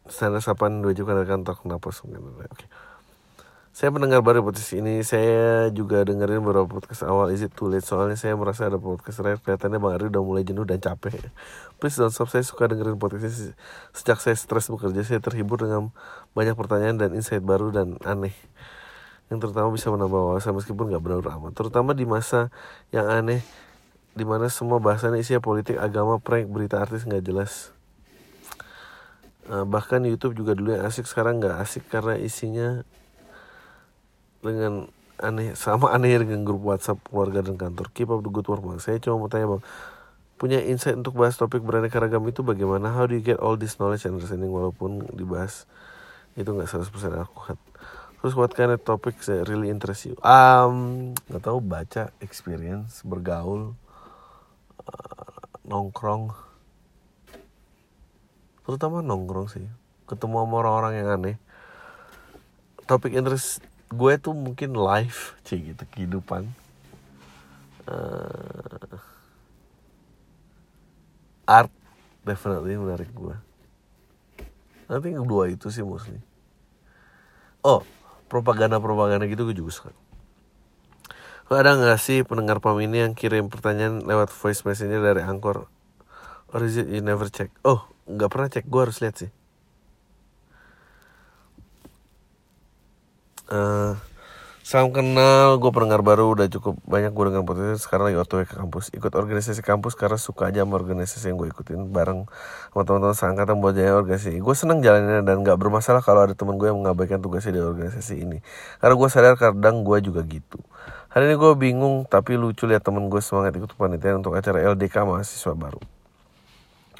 Standar sapaan dua juga dari kantor? Kenapa sebenarnya Oke saya mendengar baru podcast ini. Saya juga dengerin beberapa podcast awal Is it too late? Soalnya saya merasa ada podcast lain Kelihatannya Bang Adri udah mulai jenuh dan capek. Please don't stop. Saya suka dengerin podcast ini. Sejak saya stres bekerja Saya terhibur dengan banyak pertanyaan dan insight baru dan aneh. Yang terutama bisa menambah wawasan meskipun nggak benar amat. Terutama di masa yang aneh di mana semua bahasannya isinya politik agama prank berita artis nggak jelas. Uh, bahkan YouTube juga dulu yang asik sekarang nggak asik karena isinya dengan aneh sama aneh dengan grup WhatsApp keluarga dan kantor keep up the good work bang saya cuma mau tanya bang punya insight untuk bahas topik beraneka ragam itu bagaimana how do you get all this knowledge and understanding walaupun dibahas itu nggak 100% akurat Terus what kind of topics that really interest you? Um, nggak tahu baca, experience, bergaul, uh, nongkrong. Terutama nongkrong sih. Ketemu sama orang-orang yang aneh. Topik interest gue tuh mungkin life, sih gitu kehidupan. Uh, art definitely menarik gue. Nanti kedua itu sih mostly. Oh, propaganda-propaganda gitu gue juga suka. Ada nggak sih pendengar pam ini yang kirim pertanyaan lewat voice messenger dari Angkor? Or is it you never check? Oh, nggak pernah cek. Gue harus lihat sih. Uh, Salam kenal, gue pendengar baru udah cukup banyak gue dengan potensi sekarang lagi otw ke kampus. Ikut organisasi kampus karena suka aja sama organisasi yang gue ikutin Bareng sama teman-teman seangkatan buat jaya organisasi. Gue seneng jalannya dan gak bermasalah kalau ada teman gue yang mengabaikan tugasnya di organisasi ini. Karena gue sadar kadang gue juga gitu. Hari ini gue bingung tapi lucu lihat temen gue semangat ikut panitian untuk acara LDK mahasiswa baru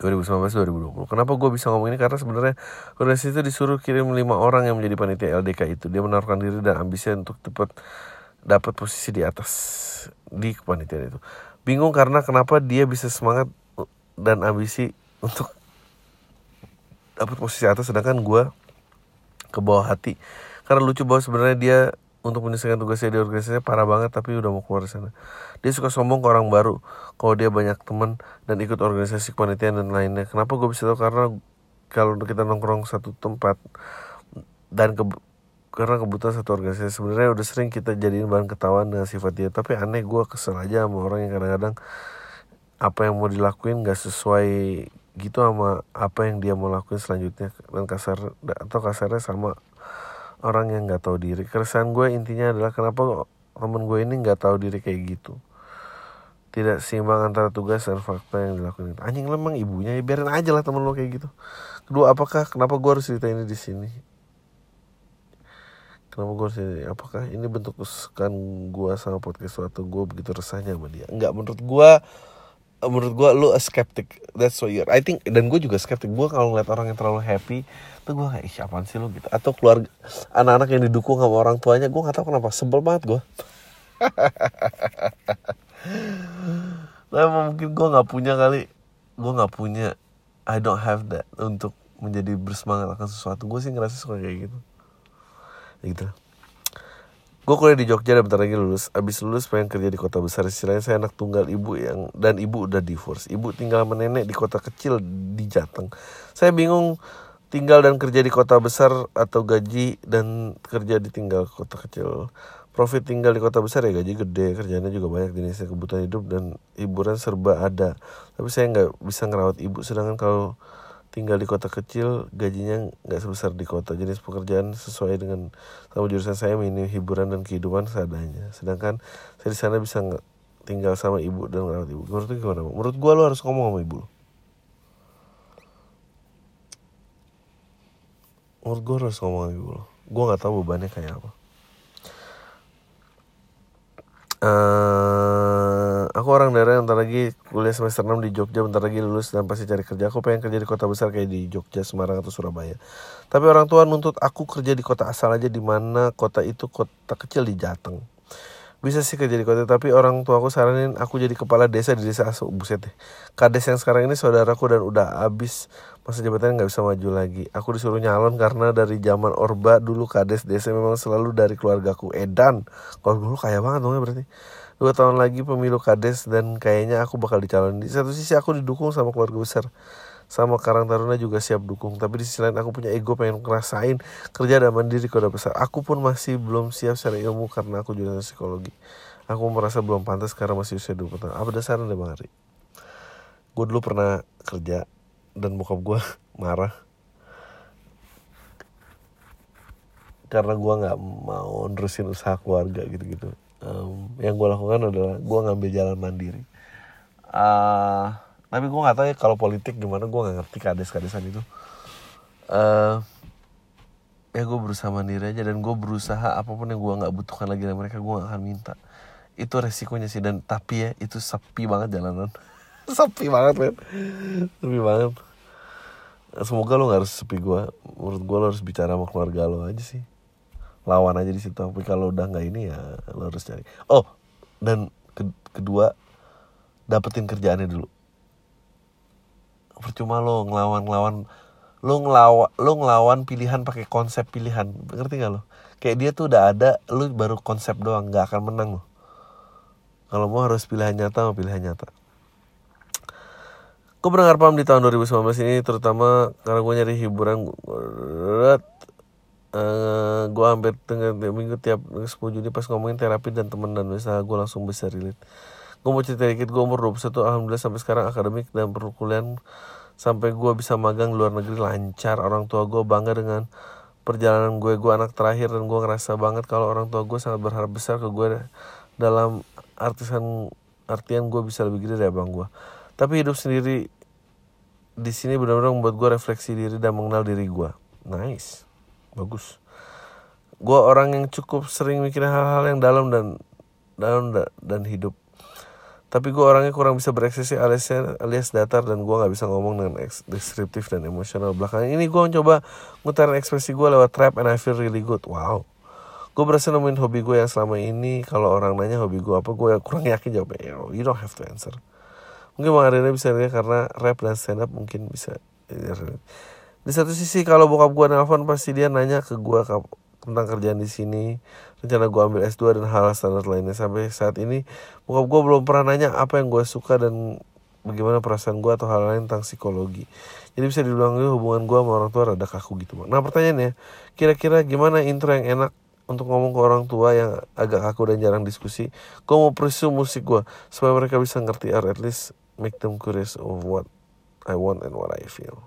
2019-2020 Kenapa gue bisa ngomong ini? Karena sebenarnya organisasi itu disuruh kirim lima orang yang menjadi panitia LDK itu. Dia menaruhkan diri dan ambisi untuk cepat dapat posisi di atas di kepanitiaan itu. Bingung karena kenapa dia bisa semangat dan ambisi untuk dapat posisi atas sedangkan gue ke bawah hati. Karena lucu bahwa sebenarnya dia untuk menyelesaikan tugasnya di organisasinya parah banget tapi udah mau keluar sana. Dia suka sombong ke orang baru kalau dia banyak teman dan ikut organisasi kepanitiaan dan lainnya. Kenapa gue bisa tahu? Karena kalau kita nongkrong satu tempat dan ke karena kebutuhan satu organisasi sebenarnya udah sering kita jadiin bahan ketahuan dengan sifat dia tapi aneh gue kesel aja sama orang yang kadang-kadang apa yang mau dilakuin gak sesuai gitu sama apa yang dia mau lakuin selanjutnya dan kasar atau kasarnya sama orang yang nggak tahu diri. Keresahan gue intinya adalah kenapa temen gue ini nggak tahu diri kayak gitu. Tidak seimbang antara tugas dan fakta yang dilakukan. Itu anjing lemang ibunya ya biarin aja lah temen lo kayak gitu. Kedua apakah kenapa gue harus cerita ini di sini? Kenapa gue harus ini apakah ini bentuk kesukaan gue sama podcast atau gue begitu resahnya sama dia? Nggak menurut gue menurut gue lu a skeptic. That's what you're I think dan gue juga skeptic. Gue kalau ngeliat orang yang terlalu happy tuh gue kayak siapa sih lu? Gitu. Atau keluarga anak-anak yang didukung sama orang tuanya gue nggak tahu kenapa. Sebel banget gue nah mungkin gue nggak punya kali. Gue nggak punya. I don't have that untuk menjadi bersemangat akan sesuatu. Gue sih ngerasa suka kayak gitu. Gitu Gue kuliah di Jogja dan bentar lagi lulus. Abis lulus pengen kerja di kota besar. Istilahnya saya anak tunggal ibu yang dan ibu udah divorce. Ibu tinggal sama nenek di kota kecil di Jateng. Saya bingung tinggal dan kerja di kota besar atau gaji dan kerja di tinggal kota kecil. Profit tinggal di kota besar ya gaji gede, kerjanya juga banyak jenisnya kebutuhan hidup dan hiburan serba ada. Tapi saya nggak bisa ngerawat ibu. Sedangkan kalau tinggal di kota kecil gajinya nggak sebesar di kota. Jenis pekerjaan sesuai dengan sama jurusan saya ini hiburan dan kehidupan seadanya. Sedangkan saya di sana bisa tinggal sama ibu dan merawat ibu. Menurut lu gimana menurut gua lo harus ngomong sama ibu lo menurut gua harus ngomong sama ibu lo gua nggak tahu bebannya kayak apa uh, aku orang daerah yang bentar lagi kuliah semester 6 di Jogja bentar lagi lulus dan pasti cari kerja. Aku pengen kerja di kota besar kayak di Jogja Semarang atau Surabaya. Tapi orang tua nuntut aku kerja di kota asal aja di mana kota itu kota kecil di Jateng. Bisa sih kerja di kota tapi orang tua aku saranin aku jadi kepala desa di desa asuh buset deh. Kades yang sekarang ini saudaraku dan udah habis masa jabatannya nggak bisa maju lagi. Aku disuruh nyalon karena dari zaman orba dulu kades desa memang selalu dari keluargaku. Edan kalau dulu kaya banget dong ya berarti. Dua tahun lagi pemilu kades dan kayaknya aku bakal dicalon di satu sisi aku didukung sama keluarga besar. Sama Karang Taruna juga siap dukung. Tapi di sisi lain aku punya ego pengen ngerasain kerja dan mandiri kode besar. Aku pun masih belum siap secara ilmu karena aku juga psikologi. Aku merasa belum pantas karena masih usia 20 tahun. Apa dasarnya Bang Ari? Gue dulu pernah kerja dan bokap gue marah. Karena gue nggak mau nerusin usaha keluarga gitu-gitu. Um, yang gue lakukan adalah gue ngambil jalan mandiri. Uh, tapi gue nggak tahu ya kalau politik gimana gue nggak ngerti kades kadesan itu. Uh, ya gue berusaha mandiri aja dan gue berusaha apa pun yang gue nggak butuhkan lagi dari mereka gue gak akan minta. Itu resikonya sih dan tapi ya itu sepi banget jalanan. Sepi banget kan sepi banget semoga lo gak harus sepi gue menurut gue lo harus bicara sama keluarga lo aja sih. Lawan aja di situ. Tapi kalau udah nggak ini ya lo harus cari. Oh dan ke kedua dapetin kerjaannya dulu. Percuma lo ngelawan ngelawan lo ngelawan lo ngelawan pilihan pakai konsep pilihan. Ngerti gak lo kayak dia tuh udah ada lo baru konsep doang. Nggak akan menang lo kalau mau harus pilihan nyata mau pilihan nyata Gue pernah paham di tahun 2019 ini terutama karena gue nyari hiburan. Uh, gue hampir tengah minggu tiap 10 Juni pas ngomongin terapi dan temen dan usaha gue langsung bisa relate. Gue mau cerita dikit gue umur 21 alhamdulillah sampai sekarang akademik dan perkuliahan sampai gue bisa magang luar negeri lancar. Orang tua gue bangga dengan perjalanan gue. Gue anak terakhir dan gue ngerasa banget kalau orang tua gue sangat berharap besar ke gue dalam artisan artian gue bisa lebih gede dari abang gue tapi hidup sendiri di sini benar-benar membuat gue refleksi diri dan mengenal diri gue nice. Bagus. Gue orang yang cukup sering mikirin hal-hal yang dalam dan dalam dan hidup. Tapi gue orangnya kurang bisa berekspresi alias alias datar dan gue nggak bisa ngomong dengan deskriptif dan emosional. Belakangan ini gue mencoba ngutarin ekspresi gue lewat trap and I feel really good. Wow. Gue berhasil nemuin hobi gue yang selama ini kalau orang nanya hobi gue apa gue kurang yakin jawabnya. You don't have to answer mungkin bang Arina bisa lihat karena rap dan stand up mungkin bisa. Di satu sisi kalau bokap gue nelfon pasti dia nanya ke gue tentang kerjaan di sini rencana gue ambil S2 dan hal standar lainnya. Sampai saat ini bokap gue belum pernah nanya apa yang gue suka dan bagaimana perasaan gue atau hal lain tentang psikologi. Jadi bisa dibilang hubungan gue sama orang tua rada kaku gitu bang. Nah pertanyaannya kira-kira gimana intro yang enak untuk ngomong ke orang tua yang agak kaku dan jarang diskusi? Gue mau pursue musik gue supaya mereka bisa ngerti or at least make them curious of what I want and what I feel.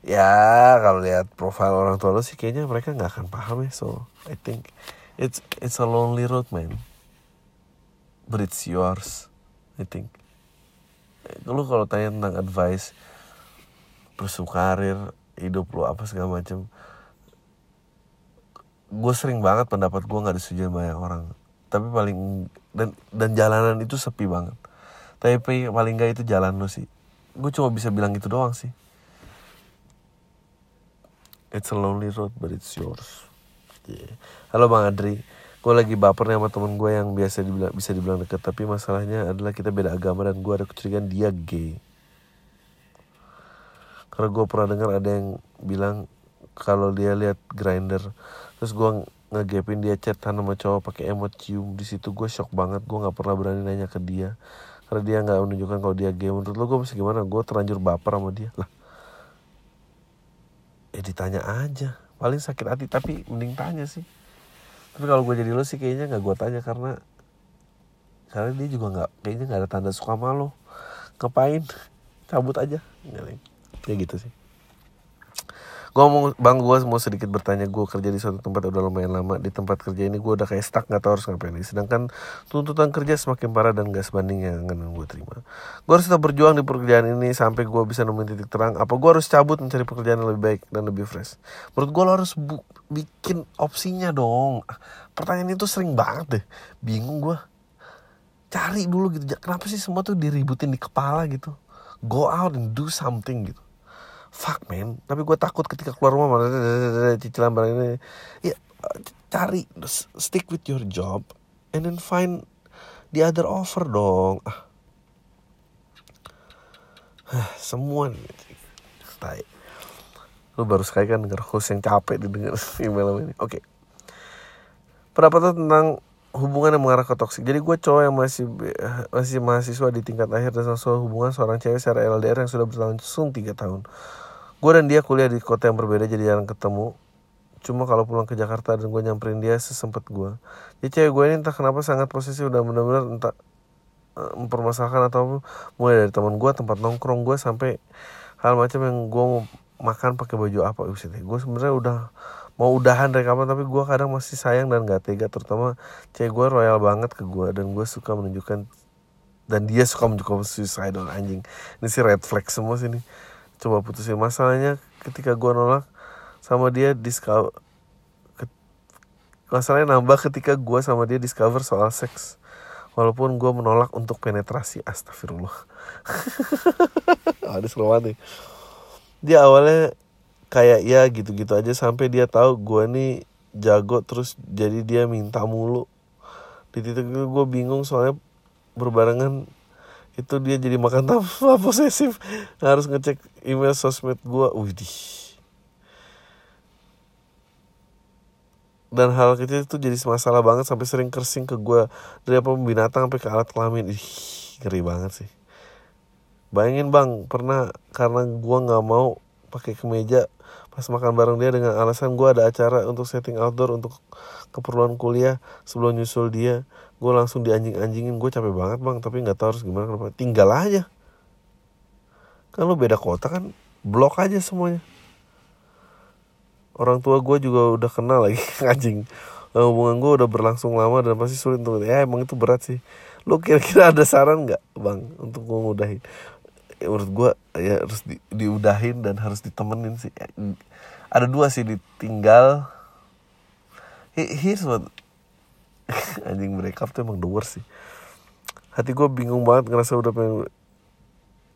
Ya kalau lihat profil orang tua lo sih kayaknya mereka nggak akan paham ya so I think it's it's a lonely road man. But it's yours I think. Lu kalau tanya tentang advice pursue karir hidup lo apa segala macam gue sering banget pendapat gue nggak disetujui banyak orang. Tapi paling dan dan jalanan itu sepi banget tapi paling nggak itu jalan lo sih. Gue cuma bisa bilang itu doang sih. It's a lonely road but it's yours. Yeah. Halo Bang Adri, gue lagi baper nih sama temen gue yang biasa dibilang, bisa dibilang deket. Tapi masalahnya adalah kita beda agama dan gue ada kecurigaan dia gay. Karena gue pernah dengar ada yang bilang kalau dia lihat grinder Terus gue ngegapin dia chat sama cowok pakai emot cium. Di situ gue shock banget. Gue nggak pernah berani nanya ke dia karena dia nggak menunjukkan kalau dia gay. Menurut lo gue masih gimana? Gue terlanjur baper sama dia. Lah. Ya ditanya aja. Paling sakit hati tapi mending tanya sih. Tapi kalau gue jadi lo sih kayaknya nggak gue tanya karena karena dia juga nggak kayaknya nggak ada tanda suka sama lo. Ngapain? Cabut aja. Ya gitu sih gue mau bang gue mau sedikit bertanya. Gue kerja di suatu tempat udah lumayan lama. Di tempat kerja ini gue udah kayak stuck nggak tahu harus ngapain lagi. Sedangkan tuntutan kerja semakin parah dan gak sebanding yang gue terima. Gue harus tetap berjuang di pekerjaan ini sampai gue bisa nemuin titik terang. Apa gue harus cabut mencari pekerjaan yang lebih baik dan lebih fresh? Menurut gue lo harus bikin opsinya dong. Pertanyaan itu sering banget deh. Bingung gue cari dulu gitu. Kenapa sih semua tuh diributin di kepala gitu? Go out and do something gitu fuck man. Tapi gue takut ketika keluar rumah cicilan barang ini. Ya cari stick with your job and then find the other offer dong. Ah. Semua nih. Lu baru sekali kan denger host yang capek didengar email ini. Oke. Okay. pendapat tentang hubungan yang mengarah ke toksik jadi gue cowok yang masih masih mahasiswa di tingkat akhir dan soal hubungan seorang cewek secara LDR yang sudah berlangsung tiga tahun gue dan dia kuliah di kota yang berbeda jadi jarang ketemu. Cuma kalau pulang ke Jakarta dan gue nyamperin dia sesempet gue jadi cewek gue ini entah kenapa sangat posesif udah benar-benar entah eh, mempermasalahkan atau mulai dari teman gue tempat nongkrong gue sampai hal macam yang gue mau makan pakai baju apa sih gue sebenarnya udah mau udahan dari kapan tapi gue kadang masih sayang dan gak tega terutama cewek gue royal banget ke gue dan gue suka menunjukkan dan dia suka menunjukkan suicidal anjing. Ini sih red flag semua sih nih coba putusin. Masalahnya ketika gue nolak sama dia discover masalahnya nambah ketika gue sama dia discover soal seks. Walaupun gue menolak untuk penetrasi astagfirullah. Ada seru dia awalnya kayak ya gitu-gitu aja sampai dia tahu gue nih jago terus jadi dia minta mulu. Di titik itu gue bingung soalnya berbarengan itu dia jadi makan tanpa posesif. Harus ngecek email sosmed gue widih. Dan hal kecil itu jadi masalah banget sampai sering kersing ke gue dari apa binatang sampai ke alat kelamin. Ih ngeri banget sih. Bayangin bang pernah karena gue nggak mau pakai kemeja pas makan bareng dia dengan alasan gue ada acara untuk setting outdoor untuk keperluan kuliah sebelum nyusul dia gue langsung dianjing-anjingin. Gue capek banget bang. Tapi nggak tahu harus gimana kenapa tinggal aja. Kan lo beda kota kan blok aja semuanya. Orang tua gue juga udah kenal lagi anjing. Hubungan gue udah berlangsung lama dan pasti sulit untuk ya emang itu berat sih. Lo kira-kira ada saran nggak bang untuk gue mudahin ya, menurut gue ya harus di, diudahin dan harus ditemenin sih. Ada dua sih ditinggal. Here's what anjing break up tuh emang the worst sih. Hati gue bingung banget ngerasa udah pengen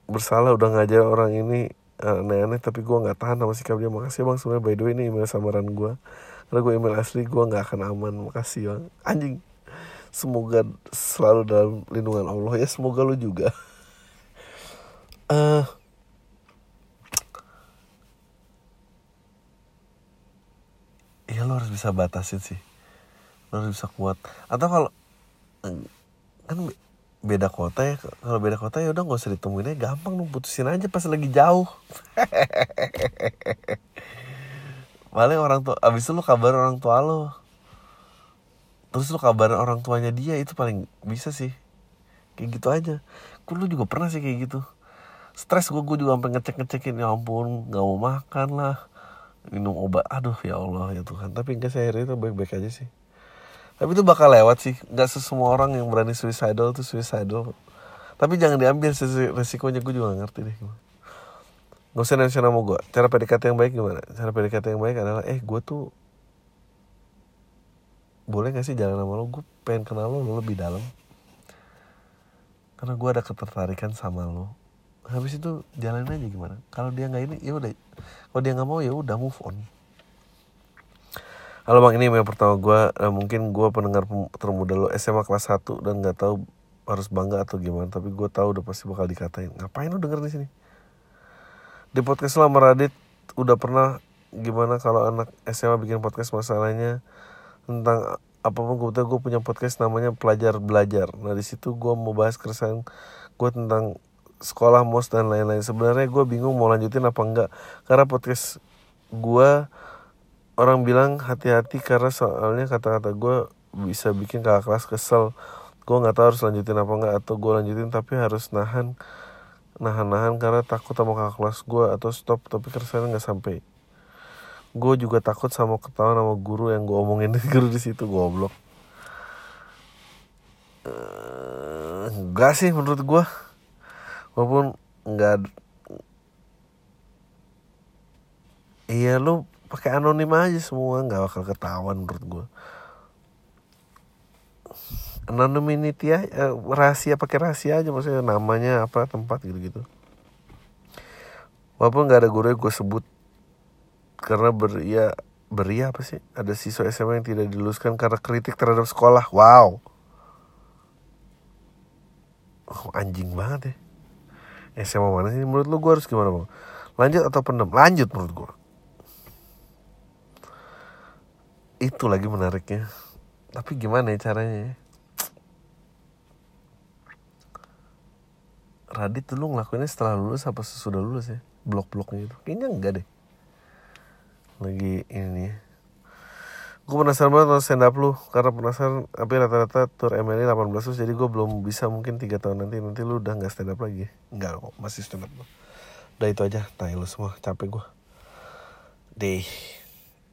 bersalah udah ngajar orang ini aneh-aneh tapi gue nggak tahan sama sikap dia. Makasih bang sebenarnya by the way ini email samaran gue karena gue email asli gue nggak akan aman. Makasih bang. Anjing semoga selalu dalam lindungan Allah ya semoga lu juga. Uh, ya lo harus bisa batasin sih lo harus bisa kuat. Atau kalau kan beda kota ya kalau beda kota ya udah nggak usah ditemuin aja gampang lo putusin aja pas lagi jauh. Paling orang tua abis itu lo kabar orang tua lo terus lo kabar orang tuanya dia itu paling bisa sih. Kayak gitu aja. Kok lu juga pernah sih kayak gitu? Stres gue gue juga sampai ngecek ngecekin ya ampun nggak mau makan lah minum obat. Aduh ya Allah ya Tuhan. Tapi enggak saya itu baik baik aja sih tapi itu bakal lewat sih. Nggak semua orang yang berani suicidal tuh suicidal. Tapi jangan diambil resikonya gue juga gak ngerti deh Gak usah nanya nama gue Cara PDKT yang baik gimana? Cara PDKT yang baik adalah Eh gue tuh Boleh gak sih jalan sama lo? Gue pengen kenal lo, lo lebih dalam. Karena gue ada ketertarikan sama lo. Habis itu jalan aja gimana? Kalau dia nggak ini ya udah. Kalau dia nggak mau ya udah move on Halo bang ini yang pertama gue eh, mungkin gue pendengar termuda lo SMA kelas 1 dan nggak tahu harus bangga atau gimana tapi gue tahu udah pasti bakal dikatain. Ngapain lo denger di sini? Di podcast lama Radit udah pernah gimana kalau anak SMA bikin podcast masalahnya tentang apa pun kebetulan gue punya podcast namanya pelajar belajar. Nah di situ gue mau bahas keresahan gue tentang sekolah mos dan lain-lain. Sebenarnya gue bingung mau lanjutin apa enggak karena podcast gue orang bilang hati-hati karena soalnya kata-kata gue bisa bikin kakak kelas kesel. Gue nggak tahu harus lanjutin apa enggak atau gue lanjutin tapi harus nahan nahan-nahan karena takut sama kakak kelas gue atau stop. Tapi keresahan nggak sampai. Gue juga takut sama ketahuan sama guru yang gue omongin di guru di situ goblok. Uh, enggak sih menurut gue walaupun nggak iya lu pakai anonim aja semua nggak bakal ketahuan menurut gue anonymity ya eh, rahasia pakai rahasia aja maksudnya namanya apa tempat gitu gitu walaupun nggak ada guru gue sebut karena beria beria apa sih? Ada siswa SMA yang tidak diluluskan karena kritik terhadap sekolah. Wow. Oh, anjing banget ya. SMA mana sih? Menurut lu gue harus gimana bang? Lanjut atau pendem? Lanjut menurut gue itu lagi menariknya. Tapi gimana ya caranya ya? Radit dulu ngelakuinnya setelah lulus apa sesudah lulus ya? Blok-bloknya gitu kayaknya enggak deh. Lagi ini gue penasaran banget sama stand up lu. Karena penasaran tapi rata-rata tour MLI 18 terus jadi gue belum bisa mungkin tiga tahun nanti. Nanti lu udah nggak stand up lagi. Nggak kok masih stand up udah itu aja tanya lu semua. Capek gue deh